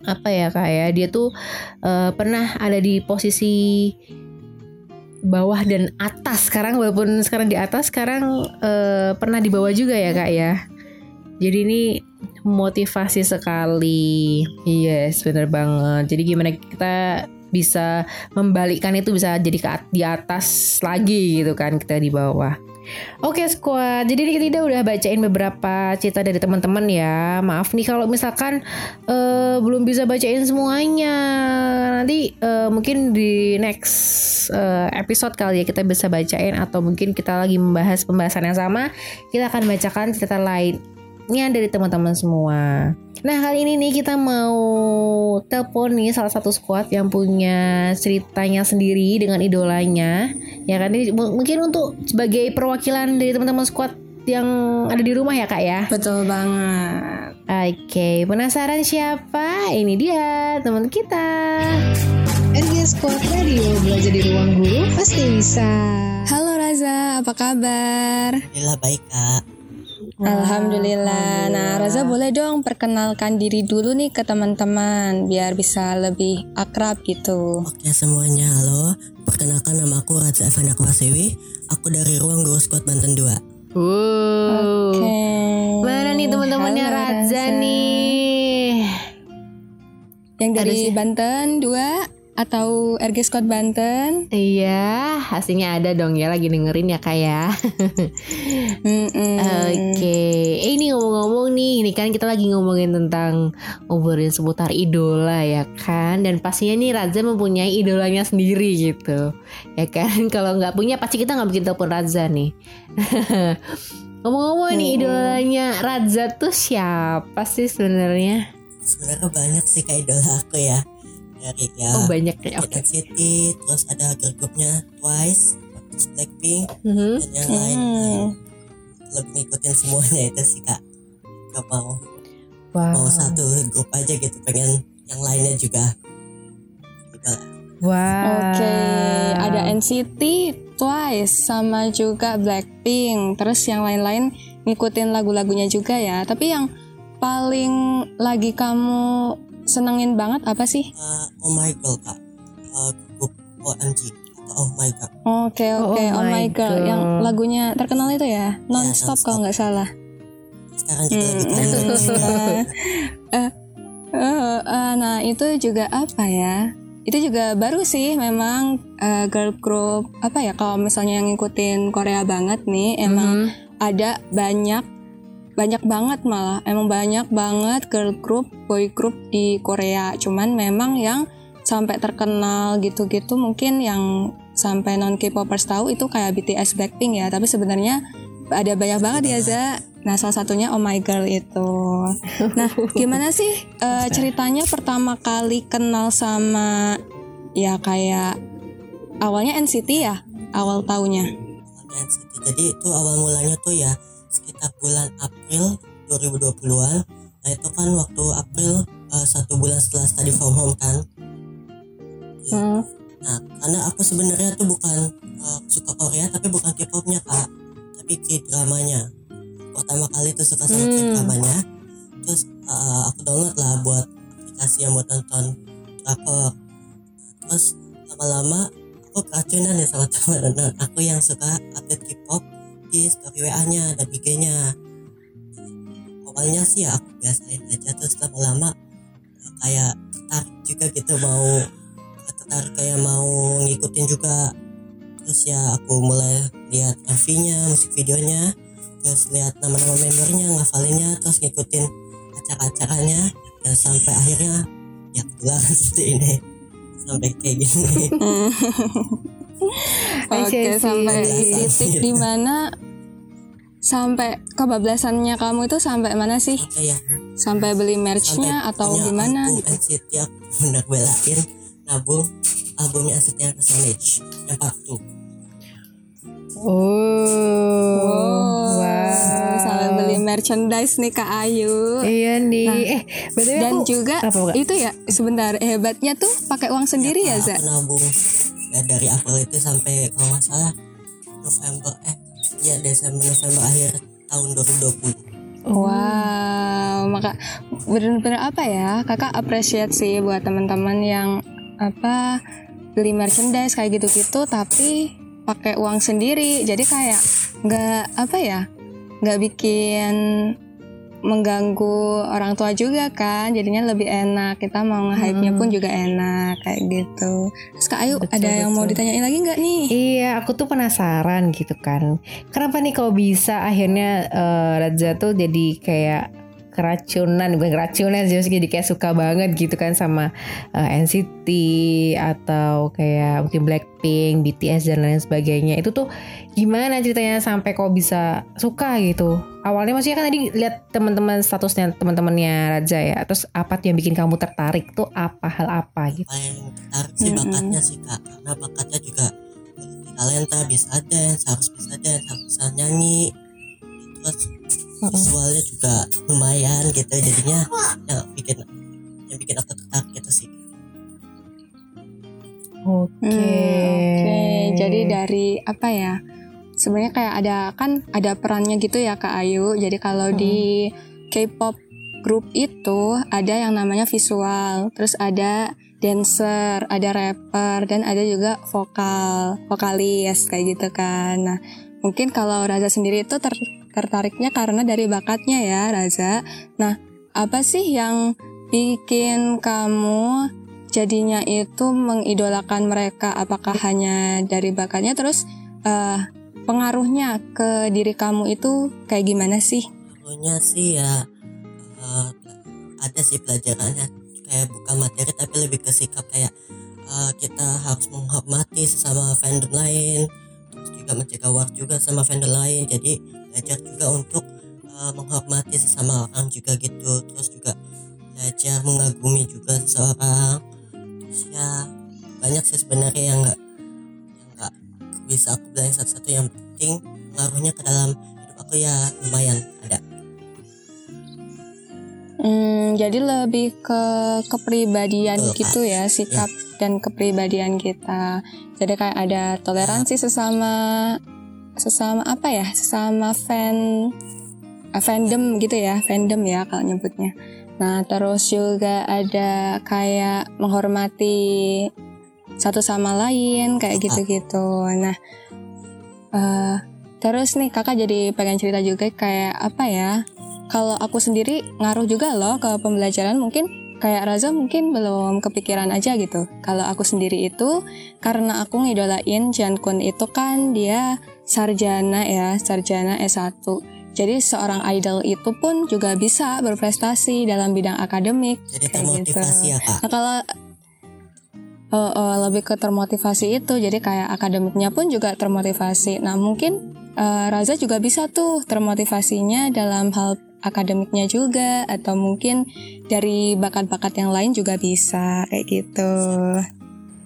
[SPEAKER 2] apa ya kak ya dia tuh uh, pernah ada di posisi bawah dan atas. Sekarang walaupun sekarang di atas sekarang uh, pernah di bawah juga ya kak ya. Jadi ini motivasi sekali. Yes bener banget. Jadi gimana kita bisa membalikkan itu bisa jadi ke di atas lagi gitu kan kita di bawah Oke squad, jadi kita udah bacain beberapa cerita dari teman-teman ya. Maaf nih kalau misalkan uh, belum bisa bacain semuanya. Nanti uh, mungkin di next uh, episode kali ya kita bisa bacain atau mungkin kita lagi membahas pembahasan yang sama, kita akan bacakan cerita lainnya dari teman-teman semua. Nah kali ini nih kita mau telepon nih salah satu squad yang punya ceritanya sendiri dengan idolanya. Ya kan? Ini mungkin untuk sebagai perwakilan dari teman-teman squad yang ada di rumah ya kak ya?
[SPEAKER 3] Betul banget.
[SPEAKER 2] Oke penasaran siapa? Ini dia teman kita.
[SPEAKER 4] RG Squad Radio belajar di ruang guru pasti bisa.
[SPEAKER 3] Halo Raza apa kabar?
[SPEAKER 5] Alhamdulillah baik kak
[SPEAKER 3] Alhamdulillah. Nah, Raza boleh dong perkenalkan diri dulu nih ke teman-teman biar bisa lebih akrab gitu.
[SPEAKER 5] Oke semuanya, halo. Perkenalkan nama aku Raza Evana Kwasewi. Aku dari Ruang Guru Squad Banten 2.
[SPEAKER 2] Wow.
[SPEAKER 3] Oke.
[SPEAKER 2] Mana nih teman-temannya Raza nih?
[SPEAKER 3] Yang dari
[SPEAKER 2] Harusnya.
[SPEAKER 3] Banten 2 atau RG Squad Banten?
[SPEAKER 2] Iya, hasilnya ada dong ya lagi dengerin ya kak ya.
[SPEAKER 3] Mm-mm.
[SPEAKER 2] Oke, eh, ini ngomong-ngomong nih, ini kan kita lagi ngomongin tentang ngobrolin seputar idola ya kan, dan pastinya nih Raza mempunyai idolanya sendiri gitu, ya kan? Kalau nggak punya pasti kita nggak bikin telepon Raza nih. ngomong-ngomong nih idolanya Raza tuh siapa sih sebenarnya?
[SPEAKER 5] Sebenarnya banyak sih kak idola aku ya. Dari ya
[SPEAKER 2] Oh banyak ya, oke.
[SPEAKER 5] NCT, terus ada girl groupnya Twice, terus Blackpink,
[SPEAKER 2] Mhm.
[SPEAKER 5] dan yang lain.
[SPEAKER 3] Hmm.
[SPEAKER 5] Lebih ngikutin semuanya itu sih kak. Gak mau
[SPEAKER 2] Wow,
[SPEAKER 5] mau satu grup aja gitu, pengen yang lainnya juga. Idola.
[SPEAKER 2] wow.
[SPEAKER 3] Oke, ada NCT, Twice, sama juga Blackpink. Terus yang lain-lain ngikutin lagu-lagunya juga ya. Tapi yang paling lagi kamu senengin banget apa sih?
[SPEAKER 5] Uh, oh my girl kak, uh, grup OMG. Oh my god.
[SPEAKER 3] Oke
[SPEAKER 2] Oh,
[SPEAKER 3] oke,
[SPEAKER 2] oh
[SPEAKER 3] oh,
[SPEAKER 2] my
[SPEAKER 3] my girl,
[SPEAKER 2] God.
[SPEAKER 3] yang lagunya terkenal itu ya, non stop
[SPEAKER 5] Non-Stop.
[SPEAKER 3] kalau nggak salah.
[SPEAKER 5] Sekarang juga lagi
[SPEAKER 3] Hmm. Nah, eh, eh, eh, nah itu juga apa ya? Itu juga baru sih memang eh, girl group apa ya kalau misalnya yang ngikutin Korea banget nih emang
[SPEAKER 2] Mhm.
[SPEAKER 3] ada banyak banyak banget malah. Emang banyak banget girl group boy group di Korea. Cuman memang yang sampai terkenal gitu-gitu mungkin yang sampai non K-popers tahu itu kayak BTS Blackpink ya. Tapi sebenarnya ada banyak banget ya Za. Nah salah satunya Oh My Girl itu. Nah gimana sih eh, ceritanya pertama kali kenal sama ya kayak awalnya NCT ya? Awal tahunnya
[SPEAKER 5] City. Jadi itu awal mulanya tuh ya sekitar bulan April 2020-an. Nah itu kan waktu April eh, satu bulan setelah study from home kan. Ya.
[SPEAKER 3] Hmm.
[SPEAKER 5] Nah karena aku sebenarnya tuh bukan eh, suka Korea tapi bukan K-popnya kak, tapi K-dramanya. Pertama kali tuh suka sama
[SPEAKER 2] Hmm.
[SPEAKER 5] K-dramanya. Terus eh, aku download lah buat aplikasi yang buat nonton drakor. Terus lama-lama aku keracunan ya sama teman aku yang suka update K-pop di story WA-nya dan IG-nya. Awalnya sih ya aku biasain aja terus lama-lama eh, kayak tertarik juga gitu mau tertarik kayak mau ngikutin juga. Terus ya aku mulai lihat MV-nya, musik videonya, terus lihat nama-nama membernya, ngafalinnya, terus ngikutin acara-acaranya dan sampai akhirnya ya ketularan seperti ini sampai kayak gini.
[SPEAKER 3] Oke, sampai
[SPEAKER 5] Kebablasan.
[SPEAKER 3] titik di mana sampai kebablasannya kamu itu sampai mana sih?
[SPEAKER 5] Sampai ya
[SPEAKER 3] Sampai beli merch-nya atau
[SPEAKER 5] punya
[SPEAKER 3] gimana
[SPEAKER 5] album
[SPEAKER 3] gitu?
[SPEAKER 5] Aku benar belain nabung albumnya NCT yang Percentage yang part 2
[SPEAKER 2] Oh,
[SPEAKER 3] Wow, sampai beli merchandise nih Kak Ayu.
[SPEAKER 2] Iya nih, eh betul
[SPEAKER 3] Dan juga
[SPEAKER 2] apa,
[SPEAKER 3] itu ya sebentar hebatnya tuh pakai uang sendiri ya Za?
[SPEAKER 5] aku nabung ya dari April itu sampai kalau nggak salah November eh ya Desember November akhir tahun 2020
[SPEAKER 3] Wow, maka bener-bener apa ya kakak appreciate sih buat teman-teman yang apa beli merchandise kayak gitu-gitu tapi pakai uang sendiri. Jadi kayak nggak apa ya nggak bikin mengganggu orang tua juga kan jadinya lebih enak kita mau nge-hype-nya pun juga enak kayak gitu terus Kak Ayu
[SPEAKER 2] Betul,
[SPEAKER 3] ada yang mau
[SPEAKER 2] betul.
[SPEAKER 3] ditanyain lagi nggak nih
[SPEAKER 2] Iya, aku tuh penasaran gitu kan. Kenapa nih kalau bisa akhirnya eh, Raja tuh jadi kayak keracunan, bukan keracunan sih, jadi kayak suka banget gitu kan sama eh, NCT atau kayak mungkin Blackpink, BTS dan lain sebagainya. Itu tuh gimana ceritanya sampai kok bisa suka gitu? Awalnya maksudnya kan tadi lihat teman-teman statusnya teman-temannya Raja ya. Terus apa tuh yang bikin kamu tertarik tuh apa hal apa gitu?
[SPEAKER 5] apa yang tertarik sih bakatnya sih kak karena bakatnya juga talenta bisa dance harus bisa dance harus bisa nyanyi terus visualnya juga lumayan gitu jadinya yang bikin yang bikin aku tertarik gitu sih
[SPEAKER 2] Oke.
[SPEAKER 3] Hmm, Oke, jadi dari apa ya? Sebenarnya kayak ada kan ada perannya gitu ya Kak Ayu. Jadi kalau
[SPEAKER 2] Hmm.
[SPEAKER 3] di K-pop group itu ada yang namanya visual, terus ada dancer, ada rapper, dan ada juga vokal, vokalis kayak gitu kan. Nah, mungkin kalau Raza sendiri itu ter- tertariknya karena dari bakatnya ya Raza. Nah, apa sih yang bikin kamu jadinya itu mengidolakan mereka apakah hanya dari bakatnya terus eh, pengaruhnya ke diri kamu itu kayak gimana sih?
[SPEAKER 5] Pokoknya sih ya eh, ada sih pelajarannya kayak bukan materi tapi lebih ke sikap kayak eh, kita harus menghormati sesama fandom lain terus juga mencegah war juga sama fandom lain. Jadi belajar juga untuk eh, menghormati sesama orang juga gitu. Terus juga belajar mengagumi juga seseorang. Terus ya banyak sih sebenarnya yang enggak yang enggak bisa aku bilang satu-satu. Yang penting pengaruhnya ke dalam hidup aku ya lumayan ada.
[SPEAKER 3] Hmm, jadi lebih ke kepribadian
[SPEAKER 5] Betul,
[SPEAKER 3] gitu ya sikap dan kepribadian kita. Jadi kayak ada toleransi sesama sesama apa ya sesama fan eh, fandom gitu ya fandom ya kalau nyebutnya. Nah terus juga ada kayak menghormati satu sama lain kayak gitu-gitu. Nah eh, terus nih kakak jadi pengen cerita juga kayak apa ya? Kalau aku sendiri ngaruh juga loh ke pembelajaran mungkin kayak Raza mungkin belum kepikiran aja gitu. Kalau aku sendiri itu karena aku ngidolain Jan Kun itu kan dia sarjana ya, sarjana S1. Jadi seorang idol itu pun juga bisa berprestasi dalam bidang akademik.
[SPEAKER 5] jadi
[SPEAKER 3] Kayak
[SPEAKER 5] termotivasi
[SPEAKER 3] gitu.
[SPEAKER 5] ya kak
[SPEAKER 3] Nah kalau Oh, oh, lebih ke termotivasi itu, jadi kayak akademiknya pun juga termotivasi. Nah mungkin eh, Raza juga bisa tuh termotivasinya dalam hal akademiknya juga, atau mungkin dari bakat-bakat yang lain juga bisa kayak gitu.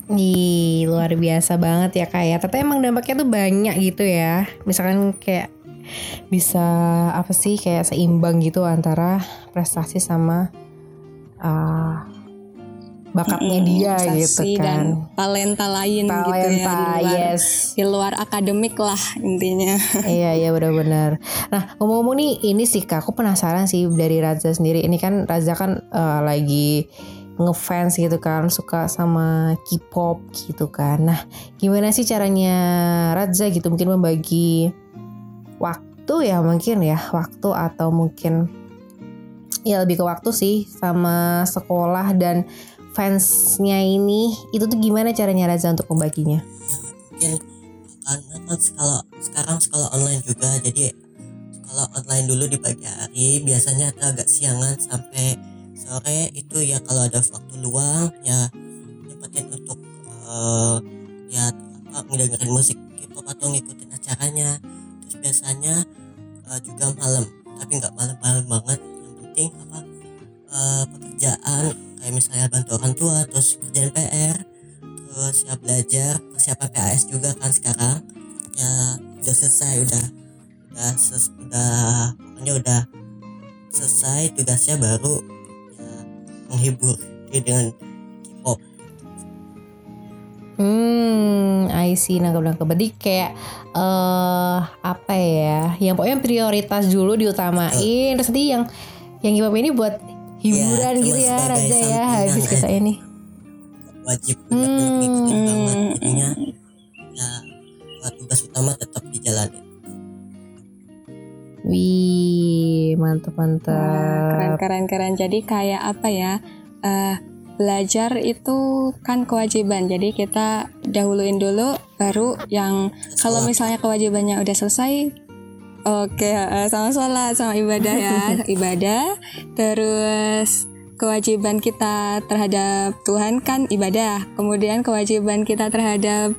[SPEAKER 2] Ih, luar biasa banget ya kak ya. Ternyata emang dampaknya tuh banyak gitu ya. Misalkan kayak bisa apa sih kayak seimbang gitu antara prestasi sama ah, bakatnya
[SPEAKER 3] Mm-mm,
[SPEAKER 2] dia gitu
[SPEAKER 3] dan
[SPEAKER 2] kan.
[SPEAKER 3] talenta lain gitu ya
[SPEAKER 2] Talenta,
[SPEAKER 3] di luar,
[SPEAKER 2] yes.
[SPEAKER 3] di luar akademik lah intinya.
[SPEAKER 2] iya iya benar-benar. Nah ngomong-ngomong nih ini sih kak, aku penasaran sih dari Raza sendiri. Ini kan Raza kan eh, lagi ngefans gitu kan, suka sama K-pop gitu kan. Nah gimana sih caranya Raza gitu mungkin membagi waktu ya mungkin ya waktu atau mungkin ya lebih ke waktu sih sama sekolah dan fansnya ini itu tuh gimana caranya Raza untuk membaginya?
[SPEAKER 5] mungkin karena kan kalau sekarang sekolah online juga jadi sekolah online dulu di pagi hari biasanya tuh agak siangan sampai sore. Itu ya kalau ada waktu luang ya nyempetin untuk eh, ya apa ngedengerin musik K-pop atau ngikutin acaranya. Terus biasanya eh, juga malam tapi nggak malam-malam banget. Yang penting apa eh, pekerjaan kayak misalnya bantu orang tua terus kerjaan PR terus ya belajar persiapan PAS juga kan sekarang ya udah selesai udah udah ses, udah pokoknya udah selesai tugasnya baru ya menghibur diri dengan K-pop
[SPEAKER 2] Hmm, I see nangkep nangkep. Berarti kayak eh apa ya? Yang pokoknya prioritas dulu diutamain. Terus nanti yang yang hip ini buat hiburan
[SPEAKER 5] cuma
[SPEAKER 2] gitu ya, Raja ya. Habis kita
[SPEAKER 5] aja.
[SPEAKER 2] ini.
[SPEAKER 5] wajib ngikutin
[SPEAKER 3] Hmm.
[SPEAKER 5] banget jadinya ya tugas utama tetap dijalani
[SPEAKER 2] Wih, mantep mantep.
[SPEAKER 3] keren keren keren. Jadi kayak apa ya? eh belajar itu kan kewajiban. Jadi kita dahuluin dulu, baru yang kalau misalnya kewajibannya udah selesai, oke eh, sama sholat sama ibadah ya, ibadah. Terus kewajiban kita terhadap Tuhan kan ibadah. Kemudian kewajiban kita terhadap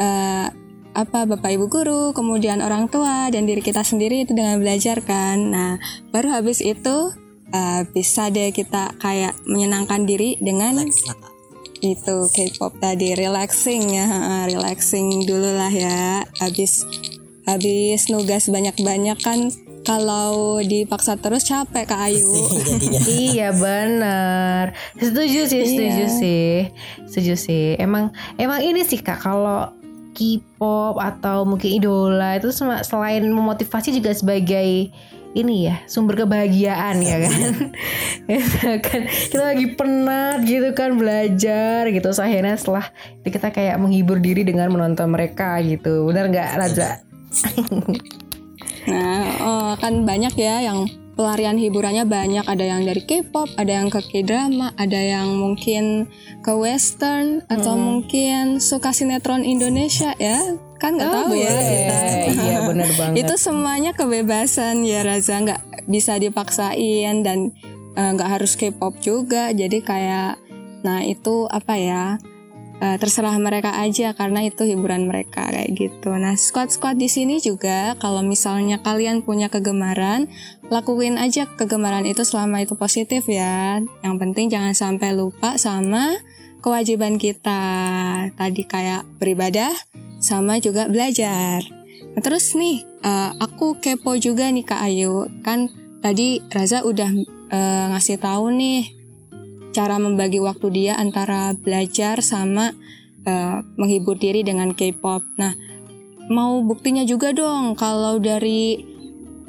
[SPEAKER 3] eh, apa bapak ibu guru, kemudian orang tua dan diri kita sendiri itu dengan belajar kan. Nah, baru habis itu eh, bisa deh kita kayak menyenangkan diri dengan
[SPEAKER 5] Relax
[SPEAKER 3] itu K-pop tadi relaxing ya, relaxing dulu lah ya. Habis habis nugas banyak-banyak kan kalau dipaksa terus capek Kak Ayu.
[SPEAKER 2] iya bener. Setuju sih Setuju
[SPEAKER 3] Iya.
[SPEAKER 2] sih. Setuju sih. Emang Emang ini sih kak Kalau K-pop atau mungkin idola itu selain memotivasi juga sebagai ini ya sumber kebahagiaan ya kan? Gitu kan. Kita lagi penat gitu kan belajar gitu. Terus akhirnya setelah itu kita kayak menghibur diri dengan menonton mereka gitu. Benar nggak Raza
[SPEAKER 3] Nah, oh, kan banyak ya yang pelarian hiburannya banyak. Ada yang dari K-pop, ada yang ke K-drama, ada yang mungkin ke western atau mungkin suka sinetron Indonesia ya. Kan nggak tahu ya kita.
[SPEAKER 2] iya benar banget
[SPEAKER 3] Itu semuanya kebebasan ya Raza nggak bisa dipaksain dan eh, nggak harus K-pop juga. Jadi kayak nah itu apa ya? Eh, terserah mereka aja karena itu hiburan mereka kayak gitu. Nah, squad-squad di sini juga kalau misalnya kalian punya kegemaran, lakuin aja kegemaran itu selama itu positif ya. Yang penting jangan sampai lupa sama kewajiban kita. Tadi kayak beribadah sama juga belajar. Nah, terus nih, eh, aku kepo juga nih Kak Ayu. Kan tadi Raza udah eh, ngasih tahu nih cara membagi waktu dia antara belajar sama eh, menghibur diri dengan K-pop. Nah, mau buktinya juga dong kalau dari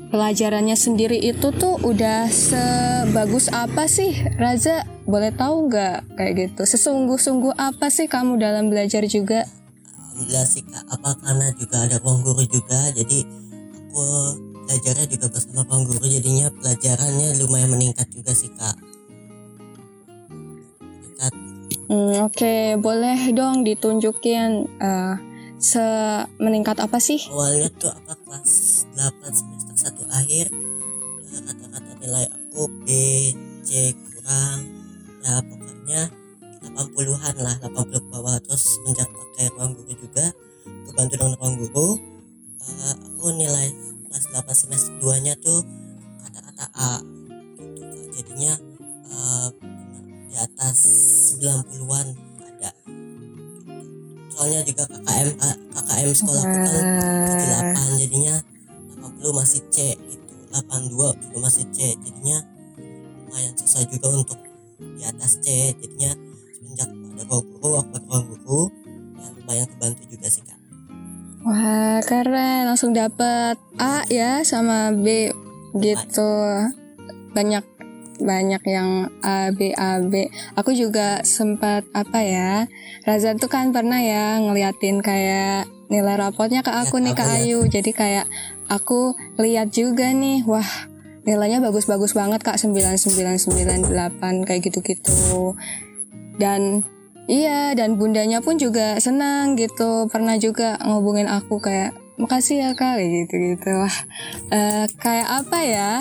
[SPEAKER 3] pelajarannya sendiri itu tuh udah sebagus apa sih Raza? Boleh tahu nggak kayak gitu? Sesungguh-sungguh apa sih kamu dalam belajar juga?
[SPEAKER 5] alhamdulillah sih kak apa karena juga ada guru juga jadi aku belajarnya juga bersama guru jadinya pelajarannya lumayan meningkat juga sih kak meningkat
[SPEAKER 3] Hmm, Oke, boleh dong ditunjukin eh, se meningkat apa sih?
[SPEAKER 5] awalnya tuh apa kelas 8 semester 1 akhir. Ya, rata-rata nilai aku B C kurang. Ya pokoknya 80-an lah 80 ke bawah. Terus semenjak pakai ruang guru juga kebantu dengan ruang guru. Eh, aku nilai kelas 8 semester 2 nya tuh kata-kata A. Gitu jadinya eh, di atas 90-an ada. Soalnya juga KKM KKM sekolah aku kan 8 jadinya. 80 masih C gitu 82 juga masih C. Jadinya lumayan susah juga untuk di atas C. Jadinya semenjak ada ruang guru aku ada ruang guru ya lumayan kebantu juga sih kak.
[SPEAKER 3] Wah, keren. Langsung dapet A ya sama B gitu. Banyak banyak yang A B A B. Aku juga sempat apa ya? Raza tuh kan pernah ya ngeliatin kayak nilai rapotnya ke aku
[SPEAKER 5] Ya,
[SPEAKER 3] nih ke
[SPEAKER 5] aku lihat.
[SPEAKER 3] Ayu. Jadi kayak aku lihat juga nih, wah nilainya bagus-bagus banget kak 9998 kayak gitu-gitu. Dan Iya, dan bundanya pun juga senang gitu. Pernah juga ngobongin aku kayak, makasih ya kak, kayak gitu-gitu. Wah, eh, kayak apa ya?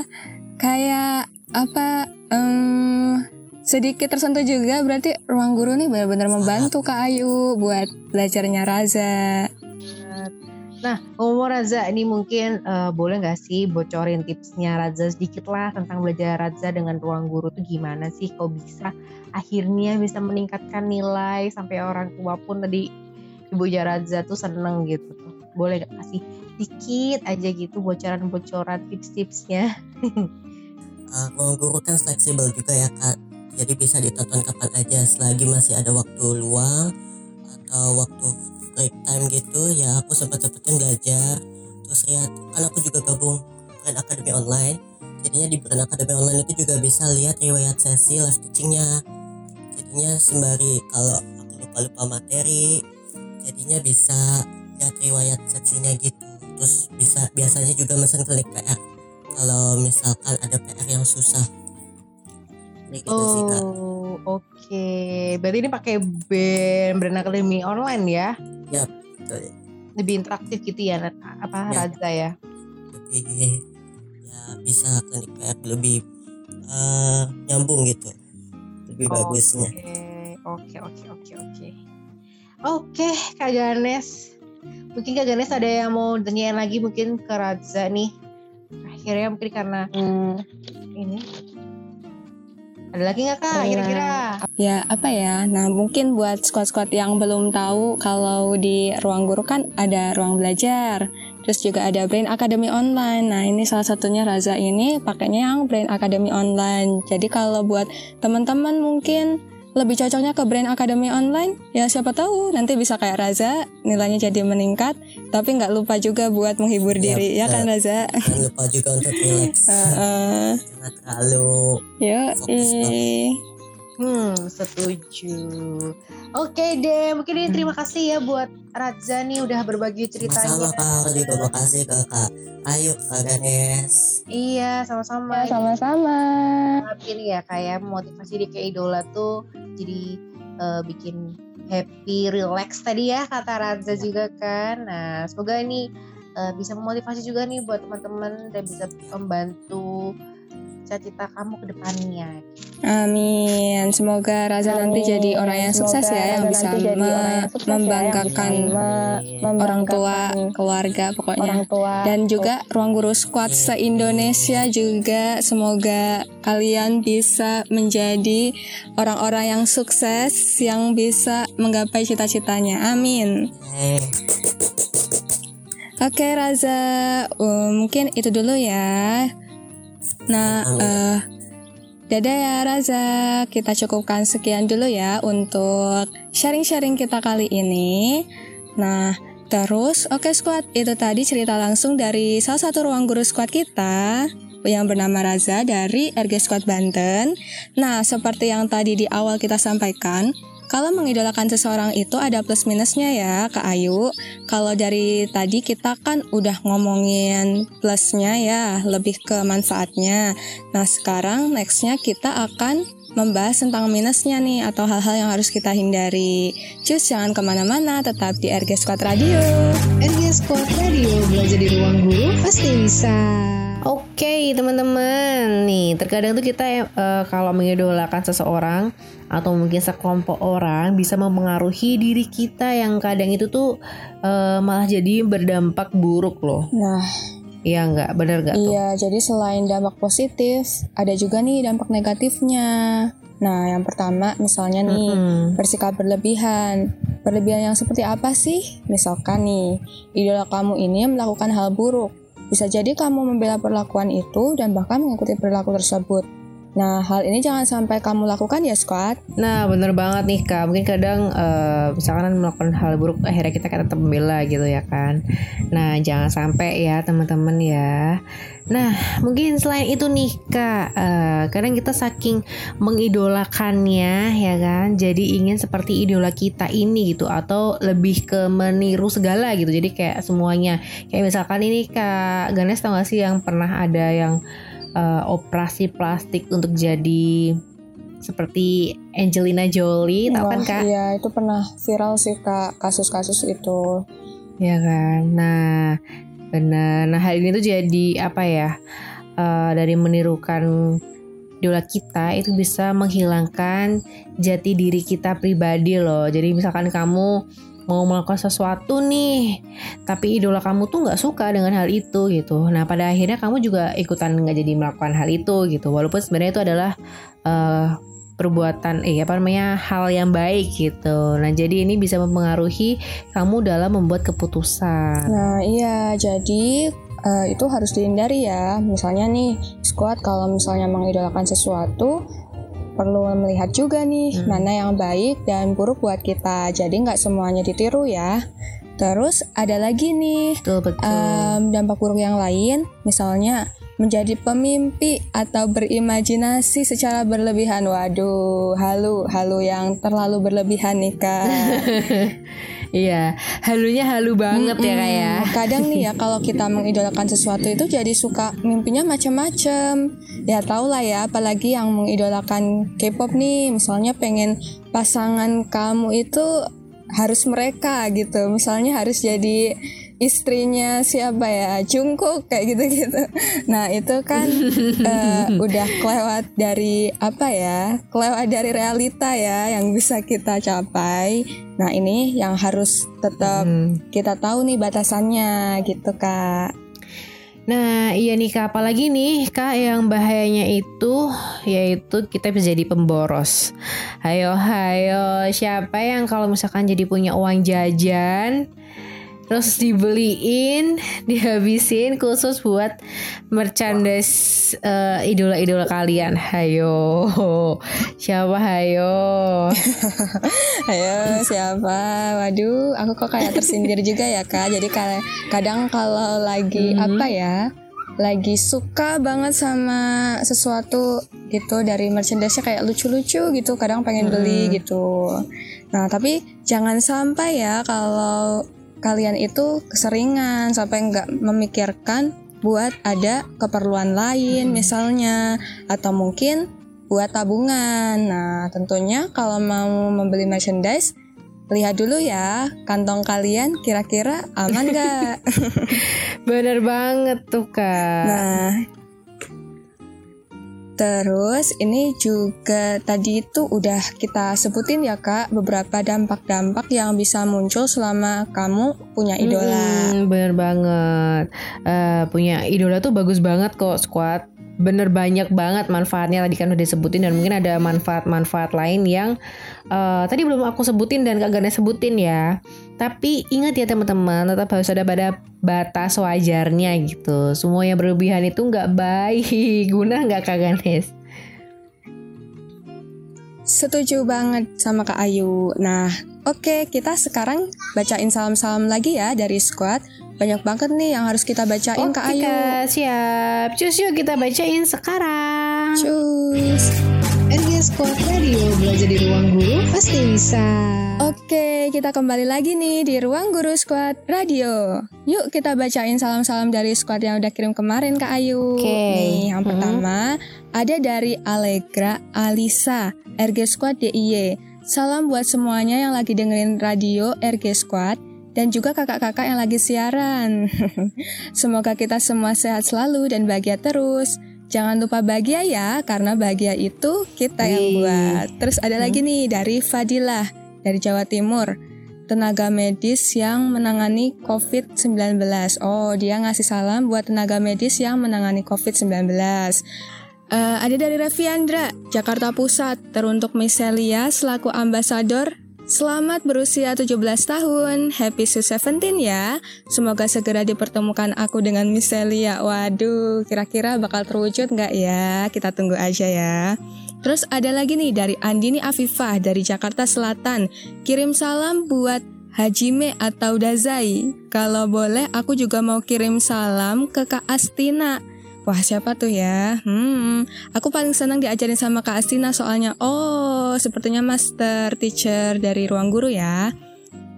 [SPEAKER 3] Kayak apa? em, sedikit tersentuh juga. Berarti ruang guru nih benar-benar membantu Kak Ayu buat belajarnya Raza.
[SPEAKER 2] Nah, ngomong Raza, ini mungkin eh, boleh nggak sih bocorin tipsnya Raza sedikit lah tentang belajar Raza dengan ruang guru tuh gimana sih? Kok bisa akhirnya bisa meningkatkan nilai sampai orang tua pun tadi Ibu Raza tuh seneng gitu tuh. Boleh nggak kasih dikit aja gitu bocoran-bocoran tips-tipsnya?
[SPEAKER 5] uh, ruang guru kan fleksibel juga ya kak. Jadi bisa ditonton kapan aja selagi masih ada waktu luang atau waktu break time gitu ya aku sempat sempetin belajar. Terus lihat kan aku juga gabung brand academy online. Jadinya di brand academy online itu juga bisa lihat riwayat sesi live teachingnya. Jadinya sembari kalau aku lupa lupa materi jadinya bisa lihat riwayat sesinya gitu. Terus bisa biasanya juga mesen klinik PR kalau misalkan ada PR yang susah Kayak gitu sih kak
[SPEAKER 6] Oh, oke. Berarti ini pakai brand brand akademi online ya?
[SPEAKER 5] Betul.
[SPEAKER 6] Lebih interaktif gitu ya, apa
[SPEAKER 5] Ya.
[SPEAKER 6] Raza ya?
[SPEAKER 5] lebih ya bisa klinik PR lebih eh, nyambung gitu lebih bagusnya
[SPEAKER 6] Oke, oke, oke, oke. Oke, Kak Ganes. Mungkin Kak Ganes ada yang mau tanyain lagi mungkin ke Raza nih. Akhirnya mungkin karena
[SPEAKER 1] Hmm,
[SPEAKER 6] ini. Ada lagi nggak Kak kira-kira?
[SPEAKER 3] Ya apa ya? Nah mungkin buat squad-squad yang belum tahu kalau di ruang guru kan ada ruang belajar, terus juga ada Brain Academy online. Nah ini salah satunya Raza ini pakainya yang Brain Academy online. Jadi kalau buat teman-teman mungkin lebih cocoknya ke Brain Academy online, ya siapa tahu. Nanti bisa kayak Raza nilainya jadi meningkat. Tapi nggak lupa juga buat menghibur
[SPEAKER 5] Iya,
[SPEAKER 3] diri, ya kan Raza?
[SPEAKER 5] jangan lupa juga untuk relax.
[SPEAKER 3] Heeh.
[SPEAKER 5] jangan terlalu
[SPEAKER 3] Yuk,
[SPEAKER 5] Fokus
[SPEAKER 6] Hmm, setuju. Oke deh, mungkin ini terima kasih ya buat Raza nih udah berbagi ceritanya.
[SPEAKER 5] sama kak aku juga makasih ke kak Ayu kak Ganes
[SPEAKER 6] Iya, sama-sama.
[SPEAKER 3] sama-sama.
[SPEAKER 6] Tapi ya kayak motivasi di kayak idola tuh jadi eh, bikin happy, relax tadi ya kata Raza juga kan. Nah, semoga ini eh, bisa memotivasi juga nih buat teman-teman dan bisa membantu cita-cita kamu ke depannya.
[SPEAKER 3] Amin. Semoga Raza nanti
[SPEAKER 1] Amin.
[SPEAKER 3] jadi orang yang sukses
[SPEAKER 1] Semoga
[SPEAKER 3] ya, yang
[SPEAKER 1] Raza
[SPEAKER 3] bisa
[SPEAKER 1] nanti
[SPEAKER 3] me-
[SPEAKER 1] orang yang sukses ya, yang
[SPEAKER 3] membanggakan
[SPEAKER 1] bisa me-
[SPEAKER 3] orang tua, keluarga pokoknya.
[SPEAKER 1] orang tua
[SPEAKER 3] Dan juga ruang guru squad se-Indonesia juga semoga kalian bisa menjadi orang-orang yang sukses yang bisa menggapai cita-citanya. Amin.
[SPEAKER 5] eh
[SPEAKER 3] Oke Raza, uh, mungkin itu dulu ya. Nah,
[SPEAKER 5] Amin.
[SPEAKER 3] eh dadah ya Raza. Kita cukupkan sekian dulu ya untuk sharing-sharing kita kali ini. Nah, terus oke squad, itu tadi cerita langsung dari salah satu ruang guru squad kita yang bernama Raza dari RG Squad Banten. Nah, seperti yang tadi di awal kita sampaikan, kalau mengidolakan seseorang itu ada plus minusnya ya, Kak Ayu. Kalau dari tadi kita kan udah ngomongin plusnya ya, lebih ke manfaatnya. Nah sekarang nextnya kita akan membahas tentang minusnya nih atau hal-hal yang harus kita hindari. Cus jangan ke mana-mana, tetap di RG Squad Radio.
[SPEAKER 4] RG Squad Radio belajar di ruang guru pasti bisa.
[SPEAKER 2] Oke teman-teman, nih terkadang tuh kita eh, kalau mengidolakan seseorang atau mungkin sekelompok orang bisa mempengaruhi diri kita yang kadang itu tuh eh, malah jadi berdampak buruk loh.
[SPEAKER 3] Nah,
[SPEAKER 2] Iya nggak, bener nggak tuh?
[SPEAKER 3] iya jadi selain dampak positif, ada juga nih dampak negatifnya. Nah, yang pertama misalnya nih,
[SPEAKER 2] Mm-mm.
[SPEAKER 3] bersikap berlebihan. Berlebihan yang seperti apa sih? Misalkan nih, idola kamu ini melakukan hal buruk. Bisa jadi kamu membela perlakuan itu dan bahkan mengikuti perilaku tersebut. Nah, hal ini jangan sampai kamu lakukan ya, squad.
[SPEAKER 2] Nah bener banget nih kak. Mungkin kadang eh, misalkan melakukan hal buruk Akhirnya kita tetap membela gitu ya kan? Nah jangan sampai ya teman-teman ya. Nah mungkin selain itu nih kak eh, Kadang kita saking mengidolakannya ya kan? Jadi ingin seperti idola kita ini gitu Atau lebih ke meniru segala gitu. Jadi kayak semuanya. Kayak misalkan ini kak Ganes tau gak sih yang pernah ada yang eh, Operasi plastik untuk jadi seperti Angelina Jolie, tau kan kak?
[SPEAKER 3] Iya, itu pernah viral sih, Kak, kasus-kasus itu.
[SPEAKER 2] Ya kan. Nah, benar. Nah hal ini tuh jadi apa ya? eh, dari menirukan idola kita itu bisa menghilangkan jati diri kita pribadi loh. Jadi misalkan kamu mau melakukan sesuatu nih, tapi idola kamu tuh nggak suka dengan hal itu gitu. Nah pada akhirnya kamu juga ikutan nggak jadi melakukan hal itu gitu. Walaupun sebenarnya itu adalah eh, perbuatan, eh apa namanya hal yang baik gitu. Nah jadi ini bisa mempengaruhi kamu dalam membuat keputusan.
[SPEAKER 3] Nah, iya, jadi eh, itu harus dihindari ya. Misalnya nih, squad kalau misalnya mengidolakan sesuatu, perlu melihat juga nih
[SPEAKER 2] Hmm.
[SPEAKER 3] mana yang baik dan buruk buat kita. Jadi nggak semuanya ditiru ya. Terus ada lagi nih
[SPEAKER 2] Betul betul.
[SPEAKER 3] em, dampak buruk yang lain, misalnya menjadi pemimpi atau berimajinasi secara berlebihan. Waduh, halu, halu yang terlalu berlebihan nih kak.
[SPEAKER 2] Iya, halunya halu banget ya kak ya.
[SPEAKER 3] Mm-mm. Kadang nih ya kalau kita mengidolakan sesuatu itu jadi suka mimpinya macam-macam. Ya tau lah ya, apalagi yang mengidolakan K-pop nih, misalnya pengen pasangan kamu itu harus mereka gitu. Misalnya harus jadi istrinya siapa ya Jungkook kayak gitu-gitu. Nah itu kan eh, udah kelewat dari apa ya, kelewat dari realita ya yang bisa kita capai. Nah ini yang harus tetap
[SPEAKER 2] Hmm.
[SPEAKER 3] kita tahu nih batasannya gitu kak.
[SPEAKER 2] Nah iya nih kak, apalagi nih kak yang bahayanya itu yaitu kita bisa jadi pemboros. Hayo hayo, siapa yang kalau misalkan jadi punya uang jajan terus dibeliin, dihabisin khusus buat merchandise eh, idola-idola kalian. Hayo, siapa hayo?
[SPEAKER 3] Ayo siapa? Waduh, aku kok kayak tersindir juga ya kak. Jadi ka- kadang kalau lagi apa ya, lagi suka banget sama sesuatu gitu dari merchandise-nya kayak lucu-lucu gitu, kadang pengen beli gitu. Nah tapi jangan sampai ya kalau kalian itu keseringan sampai nggak memikirkan buat ada keperluan lain misalnya atau mungkin buat tabungan. Nah, tentunya kalau mau membeli merchandise, lihat dulu ya kantong kalian kira-kira aman gak?
[SPEAKER 2] Bener banget tuh kak.
[SPEAKER 3] nah, terus ini juga tadi itu udah kita sebutin ya kak beberapa dampak-dampak yang bisa muncul selama kamu punya idola.
[SPEAKER 2] Mm-mm, bener banget. Eh, punya idola tuh bagus banget kok squad. Bener banyak banget manfaatnya tadi kan udah disebutin dan mungkin ada manfaat-manfaat lain yang eh, tadi belum aku sebutin dan kagak sebutin ya. Tapi ingat ya teman-teman, tetap harus ada pada batas wajarnya gitu. Semua yang berlebihan itu nggak baik. Guna nggak kak Ganes?
[SPEAKER 3] Setuju banget sama Kak Ayu. Nah, oke kita sekarang bacain salam-salam lagi ya dari squad. Banyak banget nih yang harus kita bacain Kak
[SPEAKER 2] Oke
[SPEAKER 3] Ayu.
[SPEAKER 2] Kak, siap. Cus yuk kita bacain sekarang.
[SPEAKER 3] Cus.
[SPEAKER 4] RG Squad Radio belajar di ruang guru pasti bisa.
[SPEAKER 3] Oke, kita kembali lagi nih di Ruang Guru Squad Radio. Yuk kita bacain salam-salam dari squad yang udah kirim kemarin Kak Ayu.
[SPEAKER 2] Oke.
[SPEAKER 3] Nih, yang pertama ada dari Allegra Alisa, RG Squad DIY. Salam buat semuanya yang lagi dengerin radio RG Squad dan juga kakak-kakak yang lagi siaran. Semoga kita semua sehat selalu dan bahagia terus. Jangan lupa bahagia ya, karena bahagia itu kita yang buat. Terus ada lagi nih dari Fadilah dari Jawa Timur. Tenaga medis yang menangani COVID-19. Oh, dia ngasih salam buat tenaga medis yang menangani COVID-19. Eh, ada dari Reviandra, Jakarta Pusat, teruntuk Miselia selaku ambasador. Selamat berusia 17 tahun, happy to 17 ya. Semoga segera dipertemukan aku dengan Miselia. Waduh, kira-kira bakal terwujud nggak ya? Kita tunggu aja ya. Terus ada lagi nih dari Andini Afifah dari Jakarta Selatan. Kirim salam buat Hajime atau Dazai. Kalau boleh aku juga mau kirim salam ke Kak Astina. Wah siapa tuh ya? Hmm, aku paling senang diajarin sama Kak Astina soalnya oh sepertinya master teacher dari ruang guru ya.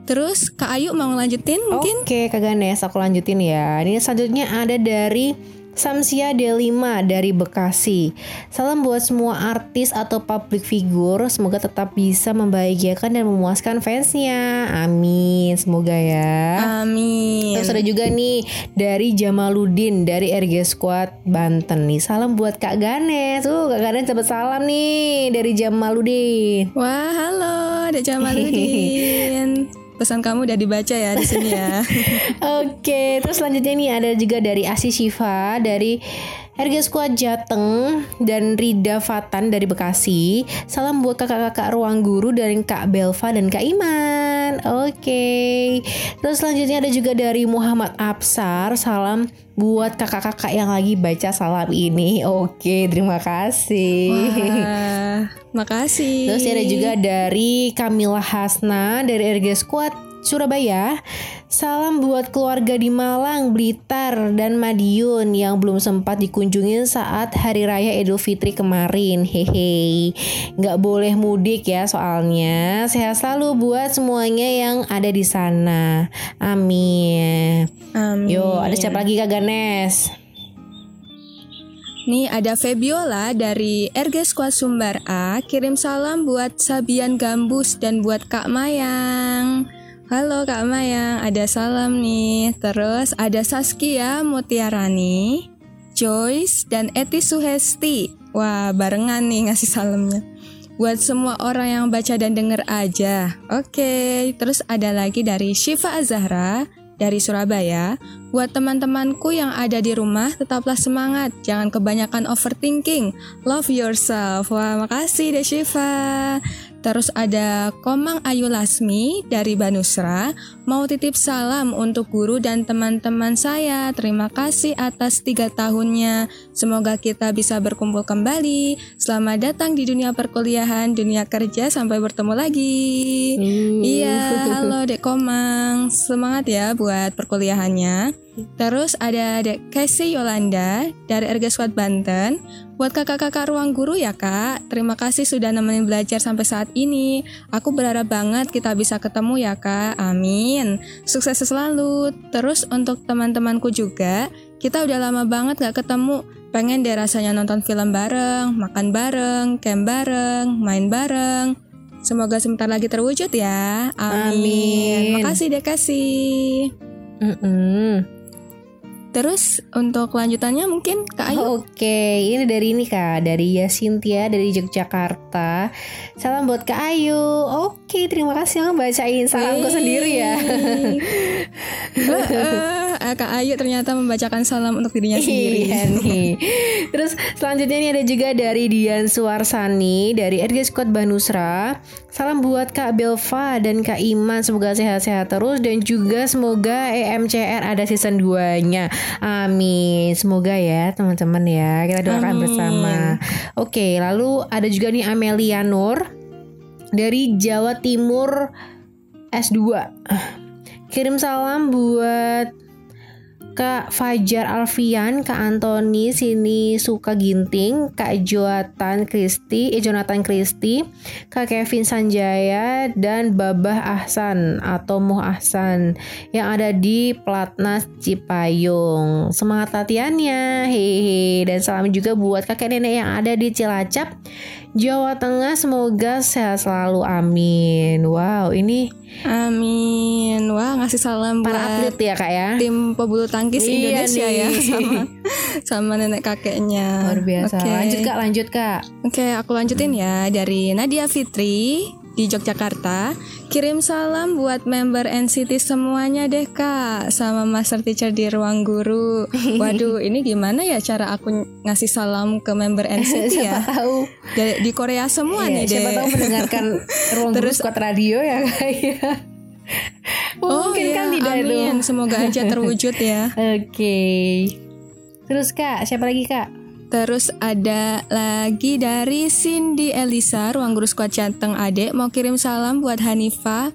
[SPEAKER 3] Terus Kak Ayu mau ngelanjutin mungkin?
[SPEAKER 2] Oke, Kak Ganes, aku lanjutin ya. Ini selanjutnya ada dari Samsia D5 dari Bekasi. Salam buat semua artis atau public figure, semoga tetap bisa membahagiakan dan memuaskan fansnya. Amin, semoga ya.
[SPEAKER 3] Amin.
[SPEAKER 2] Terus ada juga nih dari Jamaludin dari RG Squad Banten nih. Salam buat Kak Ganes. Tuh, Kak Ganes dapat salam nih dari Jamaludin.
[SPEAKER 3] Wah, halo, ada Jamaludin. Pesan kamu udah dibaca ya di sini ya.
[SPEAKER 2] Oke, terus selanjutnya nih ada juga dari Asi Shiva dari Harga Squad Jateng dan Rida Fatan dari Bekasi. Salam buat kakak-kakak ruang guru dari Kak Belva dan Kak Iman. Oke. Terus selanjutnya ada juga dari Muhammad Absar. Salam buat kakak-kakak yang lagi baca salam ini. Oke, terima kasih.
[SPEAKER 3] Wah, makasih.
[SPEAKER 2] Terus ada juga dari Kamila Hasna dari RG Squad Surabaya. Salam buat keluarga di Malang, Blitar, dan Madiun yang belum sempat dikunjungi saat Hari Raya Idul Fitri kemarin. Hehe, nggak boleh mudik ya soalnya. Sehat selalu buat semuanya yang ada di sana. Amin.
[SPEAKER 3] Amin.
[SPEAKER 2] Yo, ada siapa lagi Kak Ganes?
[SPEAKER 3] Nih ada Febiola dari RG Squad Sumbar A kirim salam buat Sabian Gambus dan buat Kak Mayang. Halo Kak Mayang, ada salam nih. Terus ada Saskia Mutiarani, Joyce dan Eti Suhesti. Wah, barengan nih ngasih salamnya. Buat semua orang yang baca dan denger aja. Oke, terus ada lagi dari Shiva Azahra dari Surabaya. Buat teman-temanku yang ada di rumah, tetaplah semangat. Jangan kebanyakan overthinking. Love yourself. Wah, makasih deh Shiva. Terus ada Komang Ayu Lasmi dari Banusra mau titip salam untuk guru dan teman-teman saya. Terima kasih atas tiga tahunnya. Semoga kita bisa berkumpul kembali. Selamat datang di dunia perkuliahan, dunia kerja. Sampai bertemu lagi. Iya, halo Dek Komang. Semangat ya buat perkuliahannya. Terus ada Dek Casey Yolanda dari RG Squad Banten. Buat kakak-kakak ruang guru ya kak, terima kasih sudah nemenin belajar sampai saat ini. Aku berharap banget kita bisa ketemu ya kak, amin. Sukses selalu. Terus untuk teman-temanku juga, kita udah lama banget gak ketemu. Pengen deh rasanya nonton film bareng, makan bareng, camp bareng, main bareng. Semoga sebentar lagi terwujud ya. Amin.
[SPEAKER 2] Amin.
[SPEAKER 3] Makasih deh kasih.
[SPEAKER 2] Mm-mm.
[SPEAKER 3] Terus untuk kelanjutannya mungkin Kak Ayu.
[SPEAKER 2] Oke, ini dari ini kak, dari Yasintia dari Yogyakarta. Salam buat Kak Ayu. Oke, terima kasih yang bacain salamku sendiri ya.
[SPEAKER 3] Eh, Kak Ayu ternyata membacakan salam untuk dirinya sendiri.
[SPEAKER 2] Iya nih. Terus selanjutnya ini ada juga dari Dian Suarsani dari RG Squad Banusra. Salam buat Kak Belva dan Kak Iman semoga sehat-sehat terus dan juga semoga EMCR ada season 2-nya. Amin. Semoga ya teman-teman ya. Kita doakan
[SPEAKER 3] Amin.
[SPEAKER 2] bersama. Oke, lalu ada juga nih Amelia Nur dari Jawa Timur S2. Kirim salam buat Kak Fajar Alfian, Kak Antoni, sini suka ginting, Kak Jonathan Kristi, eh Jonathan Kristi, Kak Kevin Sanjaya, dan Babah Ahsan atau Muh Ahsan yang ada di Platnas Cipayung. Semangat latihannya, hehe. Dan salam juga buat kakek nenek yang ada di Cilacap, Jawa Tengah. Semoga sehat selalu, amin. Wow, ini
[SPEAKER 3] Amin. Wah, ngasih salam
[SPEAKER 2] para
[SPEAKER 3] buat
[SPEAKER 2] atlet ya kak ya.
[SPEAKER 3] tim pebulu tangkis
[SPEAKER 2] Iya
[SPEAKER 3] Indonesia
[SPEAKER 2] nih.
[SPEAKER 3] ya sama sama nenek kakeknya.
[SPEAKER 2] Luar biasa.
[SPEAKER 3] Oke.
[SPEAKER 2] Lanjut kak, lanjut kak.
[SPEAKER 3] Oke, aku lanjutin ya dari Nadia Fitri di Yogyakarta. Kirim salam buat member NCT semuanya deh kak sama master teacher di ruang guru. Waduh, ini gimana ya cara aku ngasih salam ke member NCT ya?
[SPEAKER 2] Siapa tahu.
[SPEAKER 3] Di Korea semua
[SPEAKER 2] Iya,
[SPEAKER 3] nih deh.
[SPEAKER 2] siapa tahu mendengarkan ruang guru
[SPEAKER 3] Terus-
[SPEAKER 2] squad radio ya kak ya. Mungkin
[SPEAKER 3] iya,
[SPEAKER 2] kan tidak
[SPEAKER 3] amin.
[SPEAKER 2] dong.
[SPEAKER 3] Semoga aja terwujud ya.
[SPEAKER 2] Oke. Terus kak, siapa lagi kak?
[SPEAKER 3] Terus ada lagi dari Cindy Elisa, ruang guru squad Jateng Adek mau kirim salam buat Hanifa,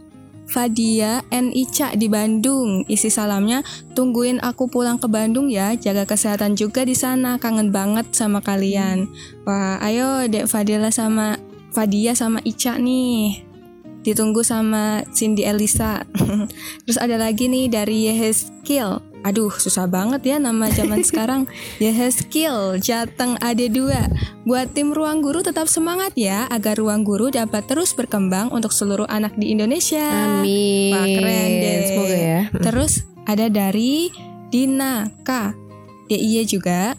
[SPEAKER 3] Fadia, and Ica di Bandung. Isi salamnya, tungguin aku pulang ke Bandung ya, jaga kesehatan juga di sana, kangen banget sama kalian. Wah, ayo Dek Fadila sama Fadia sama Ica nih. Ditunggu sama Cindy Elisa. Terus ada lagi nih dari Yeheskil. Aduh, susah banget ya nama zaman sekarang. Yeheskil, Jateng AD2. Buat tim Ruang Guru tetap semangat ya agar Ruang Guru dapat terus berkembang untuk seluruh anak di Indonesia.
[SPEAKER 2] Amin.
[SPEAKER 3] Wah, keren deh.
[SPEAKER 2] Semoga ya.
[SPEAKER 3] Terus ada dari Dina K. DIY juga.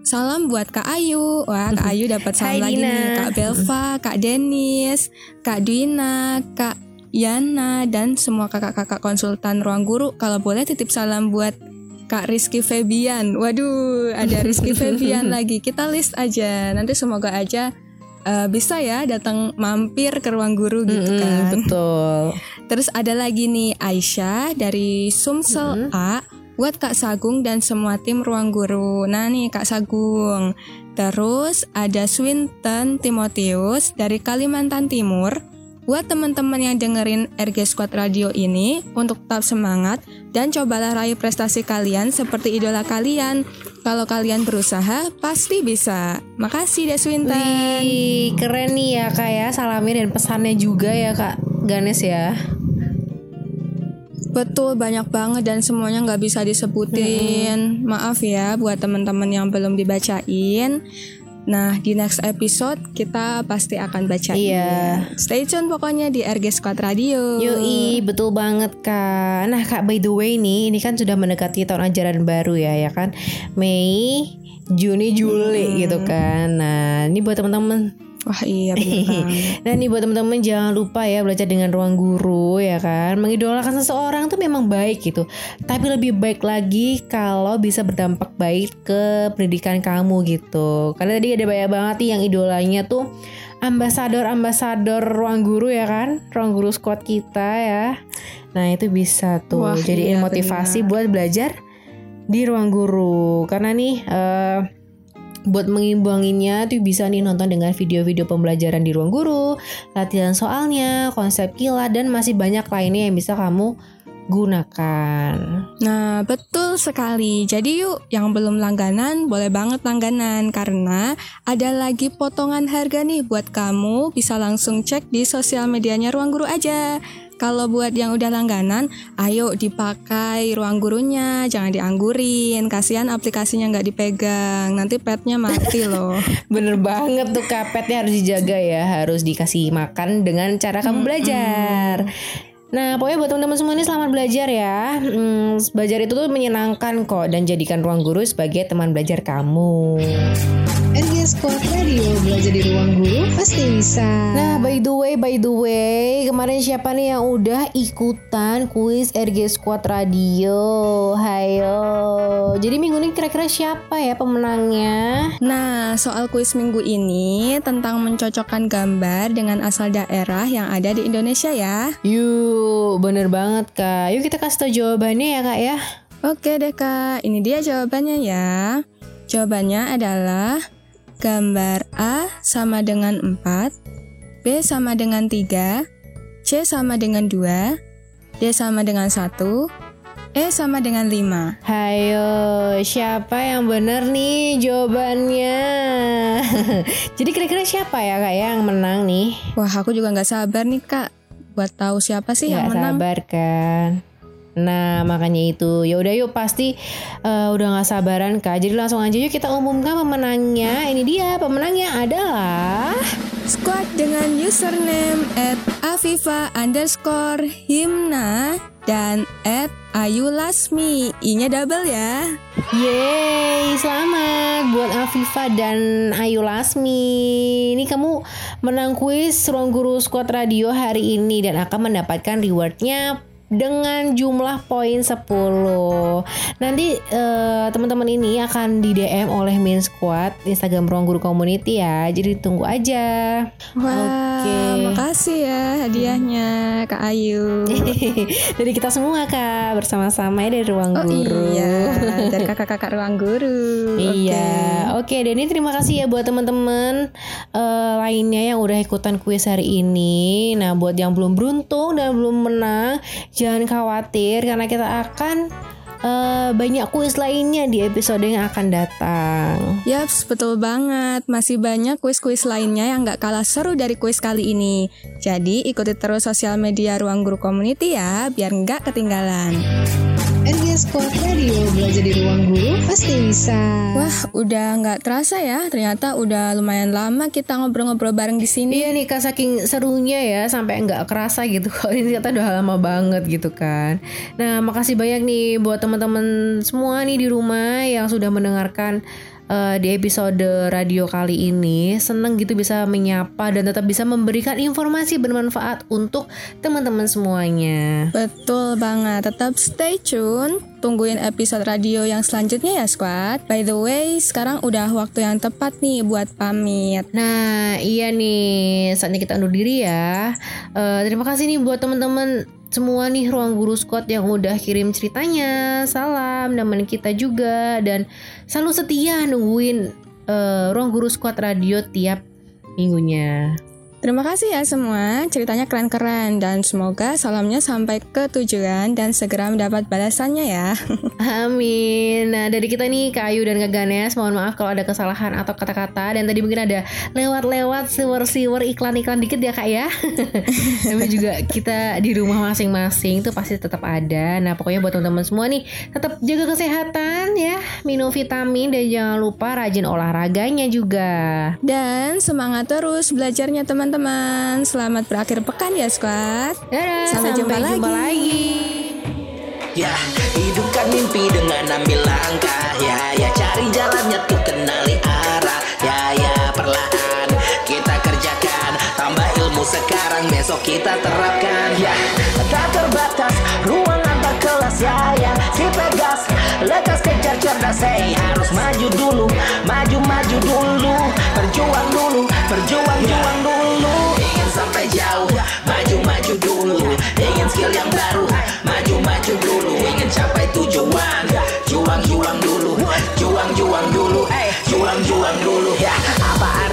[SPEAKER 3] Salam buat Kak Ayu. Wah, Kak Ayu dapat
[SPEAKER 2] Hai,
[SPEAKER 3] salam lagi
[SPEAKER 2] Dina.
[SPEAKER 3] nih. Kak Belva, Kak Denis, Kak Dwina, Kak Yana, dan semua kakak-kakak konsultan ruang guru. Kalau boleh titip salam buat Kak Rizky Febian. Waduh, ada Rizky Febian lagi. Kita list aja. Nanti semoga aja eh, bisa ya datang mampir ke ruang guru gitu
[SPEAKER 2] Mm-mm,
[SPEAKER 3] kan.
[SPEAKER 2] betul.
[SPEAKER 3] Terus ada lagi nih Aisyah dari Sumsel A buat Kak Sagung dan semua tim ruang guru. Nah nih Kak Sagung. Terus ada Swinton Timotius dari Kalimantan Timur buat teman-teman yang dengerin RG Squad Radio ini untuk tetap semangat dan cobalah raih prestasi kalian seperti idola kalian. Kalau kalian berusaha, pasti bisa. Makasih Deswinta.
[SPEAKER 2] Wih, keren nih ya kak ya salamin dan pesannya juga ya kak Ganes ya.
[SPEAKER 3] Betul banyak banget dan semuanya nggak bisa disebutin. Maaf ya buat teman-teman yang belum dibacain. Nah di next episode kita pasti akan bacain.
[SPEAKER 2] Iya.
[SPEAKER 3] Stay tune pokoknya di RG Squad Radio.
[SPEAKER 2] Yoi, betul banget kak. Nah kak by the way nih, ini kan sudah mendekati tahun ajaran baru ya, ya kan? Mei, Juni, Juli gitu kan. Nah ini buat teman-teman
[SPEAKER 3] Wah iya banget.
[SPEAKER 2] Nah nih buat teman-teman jangan lupa ya belajar dengan ruang guru ya kan. Mengidolakan seseorang tuh memang baik gitu. Tapi lebih baik lagi kalau bisa berdampak baik ke pendidikan kamu gitu. Karena tadi ada banyak banget nih yang idolanya tuh ambasador-ambasador ruang guru ya kan. Ruang guru squad kita ya. Nah itu bisa tuh
[SPEAKER 3] Wah,
[SPEAKER 2] jadi
[SPEAKER 3] iya,
[SPEAKER 2] motivasi
[SPEAKER 3] benar.
[SPEAKER 2] buat belajar di ruang guru. Karena nih eh buat mengimbanginya tuh bisa nih nonton dengan video-video pembelajaran di ruang guru, latihan soalnya, konsep kilat dan masih banyak lainnya yang bisa kamu gunakan.
[SPEAKER 3] Nah betul sekali. Jadi yuk yang belum langganan boleh banget langganan karena ada lagi potongan harga nih buat kamu bisa langsung cek di sosial medianya ruang guru aja. Kalau buat yang udah langganan, ayo dipakai ruang gurunya, jangan dianggurin. Kasihan aplikasinya nggak dipegang, nanti petnya mati loh.
[SPEAKER 2] Bener banget tuh kapetnya harus dijaga ya, harus dikasih makan dengan cara kamu belajar. Nah, pokoknya buat teman-teman semua ini selamat belajar ya. Hmm, belajar itu tuh menyenangkan kok dan jadikan ruang guru sebagai teman belajar kamu.
[SPEAKER 4] RG Squad Radio belajar di ruang guru pasti bisa.
[SPEAKER 2] Nah, by the way, by the way, kemarin siapa nih yang udah ikutan kuis RG Squad Radio? Hayo. Jadi minggu ini kira-kira siapa ya pemenangnya?
[SPEAKER 3] Nah, soal kuis minggu ini tentang mencocokkan gambar dengan asal daerah yang ada di Indonesia ya.
[SPEAKER 2] Yuk, bener banget kak. Yuk kita kasih tau jawabannya ya kak ya.
[SPEAKER 3] Oke deh kak, ini dia jawabannya ya. Jawabannya adalah gambar A sama dengan 4, B sama dengan 3, C sama dengan 2, D sama dengan 1, E sama dengan 5.
[SPEAKER 2] Hayo, siapa yang bener nih jawabannya? Jadi kira-kira siapa ya kak ya yang menang nih?
[SPEAKER 3] Wah aku juga nggak sabar nih kak buat tahu siapa sih yang
[SPEAKER 2] Nggak
[SPEAKER 3] menang.
[SPEAKER 2] sabar kan? Nah makanya itu ya udah yuk pasti eh, udah nggak sabaran kak. Jadi langsung aja yuk kita umumkan pemenangnya. Ini dia pemenangnya adalah
[SPEAKER 3] Squad dengan username at afifa underscore himna dan at ayulasmi. I-nya double ya.
[SPEAKER 2] Yeay, selamat buat Afifa dan Ayu Lasmi. Ini kamu menang kuis Ruang Guru Squad Radio hari ini dan akan mendapatkan rewardnya dengan jumlah poin 10. Nanti eh, teman-teman ini akan di DM oleh Main Squad Instagram Ruang Guru Community ya. Jadi tunggu aja.
[SPEAKER 3] Wah,
[SPEAKER 2] Oke.
[SPEAKER 3] makasih ya hadiahnya Kak Ayu.
[SPEAKER 2] Dari kita semua Kak bersama-sama ya dari Ruang
[SPEAKER 3] Oh
[SPEAKER 2] Guru.
[SPEAKER 3] iya, dari kakak-kakak ruang guru.
[SPEAKER 2] Iya, oke. Denny terima kasih ya buat teman-teman eh, lainnya yang udah ikutan kuis hari ini. Nah, buat yang belum beruntung dan belum menang, jangan khawatir karena kita akan eh, banyak kuis lainnya di episode yang akan datang.
[SPEAKER 3] Yaps, betul banget. Masih banyak kuis-kuis lainnya yang gak kalah seru dari kuis kali ini. Jadi ikuti terus sosial media Ruang Guru Community ya, biar nggak ketinggalan.
[SPEAKER 4] RG Squad Radio belajar di ruang guru pasti bisa.
[SPEAKER 3] Wah, udah nggak terasa ya. Ternyata udah lumayan lama kita ngobrol-ngobrol bareng di sini.
[SPEAKER 2] Iya nih kak saking serunya ya sampai nggak kerasa gitu kalau ini ternyata udah lama banget gitu kan. Nah makasih banyak nih buat teman-teman semua nih di rumah yang sudah mendengarkan eh, di episode radio kali ini. Seneng gitu bisa menyapa dan tetap bisa memberikan informasi bermanfaat untuk teman-teman semuanya.
[SPEAKER 3] Betul banget, tetap stay tune. Tungguin episode radio yang selanjutnya ya, Squad. By the way, sekarang udah waktu yang tepat nih buat pamit.
[SPEAKER 2] Nah, iya nih, saatnya kita undur diri ya. Eh, terima kasih nih buat teman-teman semua nih ruang guru squad yang udah kirim ceritanya, salam, nemenin kita juga dan selalu setia nungguin eh, ruang guru squad radio tiap minggunya.
[SPEAKER 3] Terima kasih ya semua, ceritanya keren-keren dan semoga salamnya sampai ke tujuan dan segera mendapat balasannya ya.
[SPEAKER 2] Amin. Nah dari kita nih Kak Ayu dan Kak Ganes, mohon maaf kalau ada kesalahan atau kata-kata dan tadi mungkin ada lewat-lewat siwer-siwer iklan-iklan dikit ya Kak ya. Tapi juga kita di rumah masing-masing tuh pasti tetap ada. Nah pokoknya buat teman-teman semua nih tetap jaga kesehatan ya, minum vitamin dan jangan lupa rajin olahraganya juga.
[SPEAKER 3] Dan semangat terus belajarnya teman teman-teman. Selamat berakhir pekan ya, squad.
[SPEAKER 2] Dadah, sampai, sampai jumpa, jumpa lagi. lagi.
[SPEAKER 7] Ya, hidupkan mimpi dengan ambil langkah. Ya, ya cari jalannya tuh kenali arah. Ya, ya perlahan kita kerjakan. Tambah ilmu sekarang, besok kita terapkan. Ya, tak terbatas ruang antar kelas. Ya, si pegas. Lekas kejar cerdas, hey harus maju dulu, maju maju dulu, berjuang dulu, berjuang juang dulu. Ingin sampai jauh, maju maju dulu, ingin skill yang baru, maju maju dulu, ingin capai tujuan, juang juang dulu, juang juang dulu, eh juang juang dulu. Ya,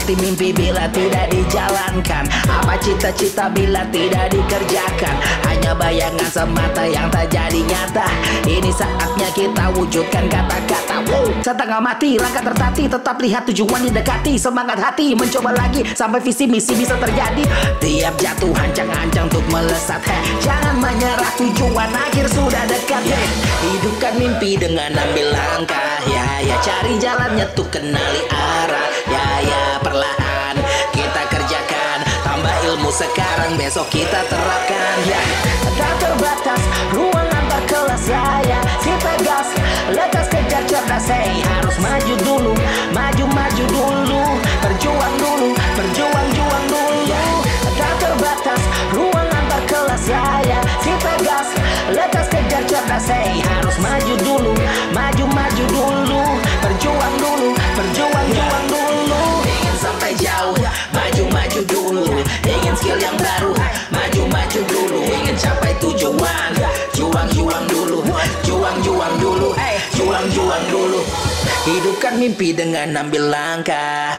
[SPEAKER 7] apa arti mimpi bila tidak dijalankan? Apa cita-cita bila tidak dikerjakan? Hanya bayangan semata yang tak jadi nyata. Ini saatnya kita wujudkan kata-kata wow. Setengah mati, langkah tertati Tetap lihat tujuan didekati Semangat hati, mencoba lagi Sampai visi misi bisa terjadi Tiap jatuh hancang-hancang untuk melesat hey, Jangan menyerah tujuan akhir sudah dekat hey. Hidupkan mimpi dengan ambil langkah Ya ya cari jalannya tuh kenali arah perlahan kita kerjakan. Tambah ilmu sekarang besok kita terapkan. Ya. Tak terbatas ruang antar kelas Ya ya si pegas Lekas kejar cerdas hey. Harus maju dulu Maju maju dulu. Berjuang dulu Berjuang juang dulu. Tak terbatas Ruang antar kelas ya ya Si pegas Lekas kejar cerdas hey. Harus maju dulu Maju maju dulu. Berjuang dulu Berjuang juang dulu jauh. Maju maju dulu. Ingin skill yang baru. Maju maju dulu. Ingin capai tujuan. Juang juang dulu. Juang juang dulu. Eh juang juang dulu. Hidupkan mimpi dengan ambil langkah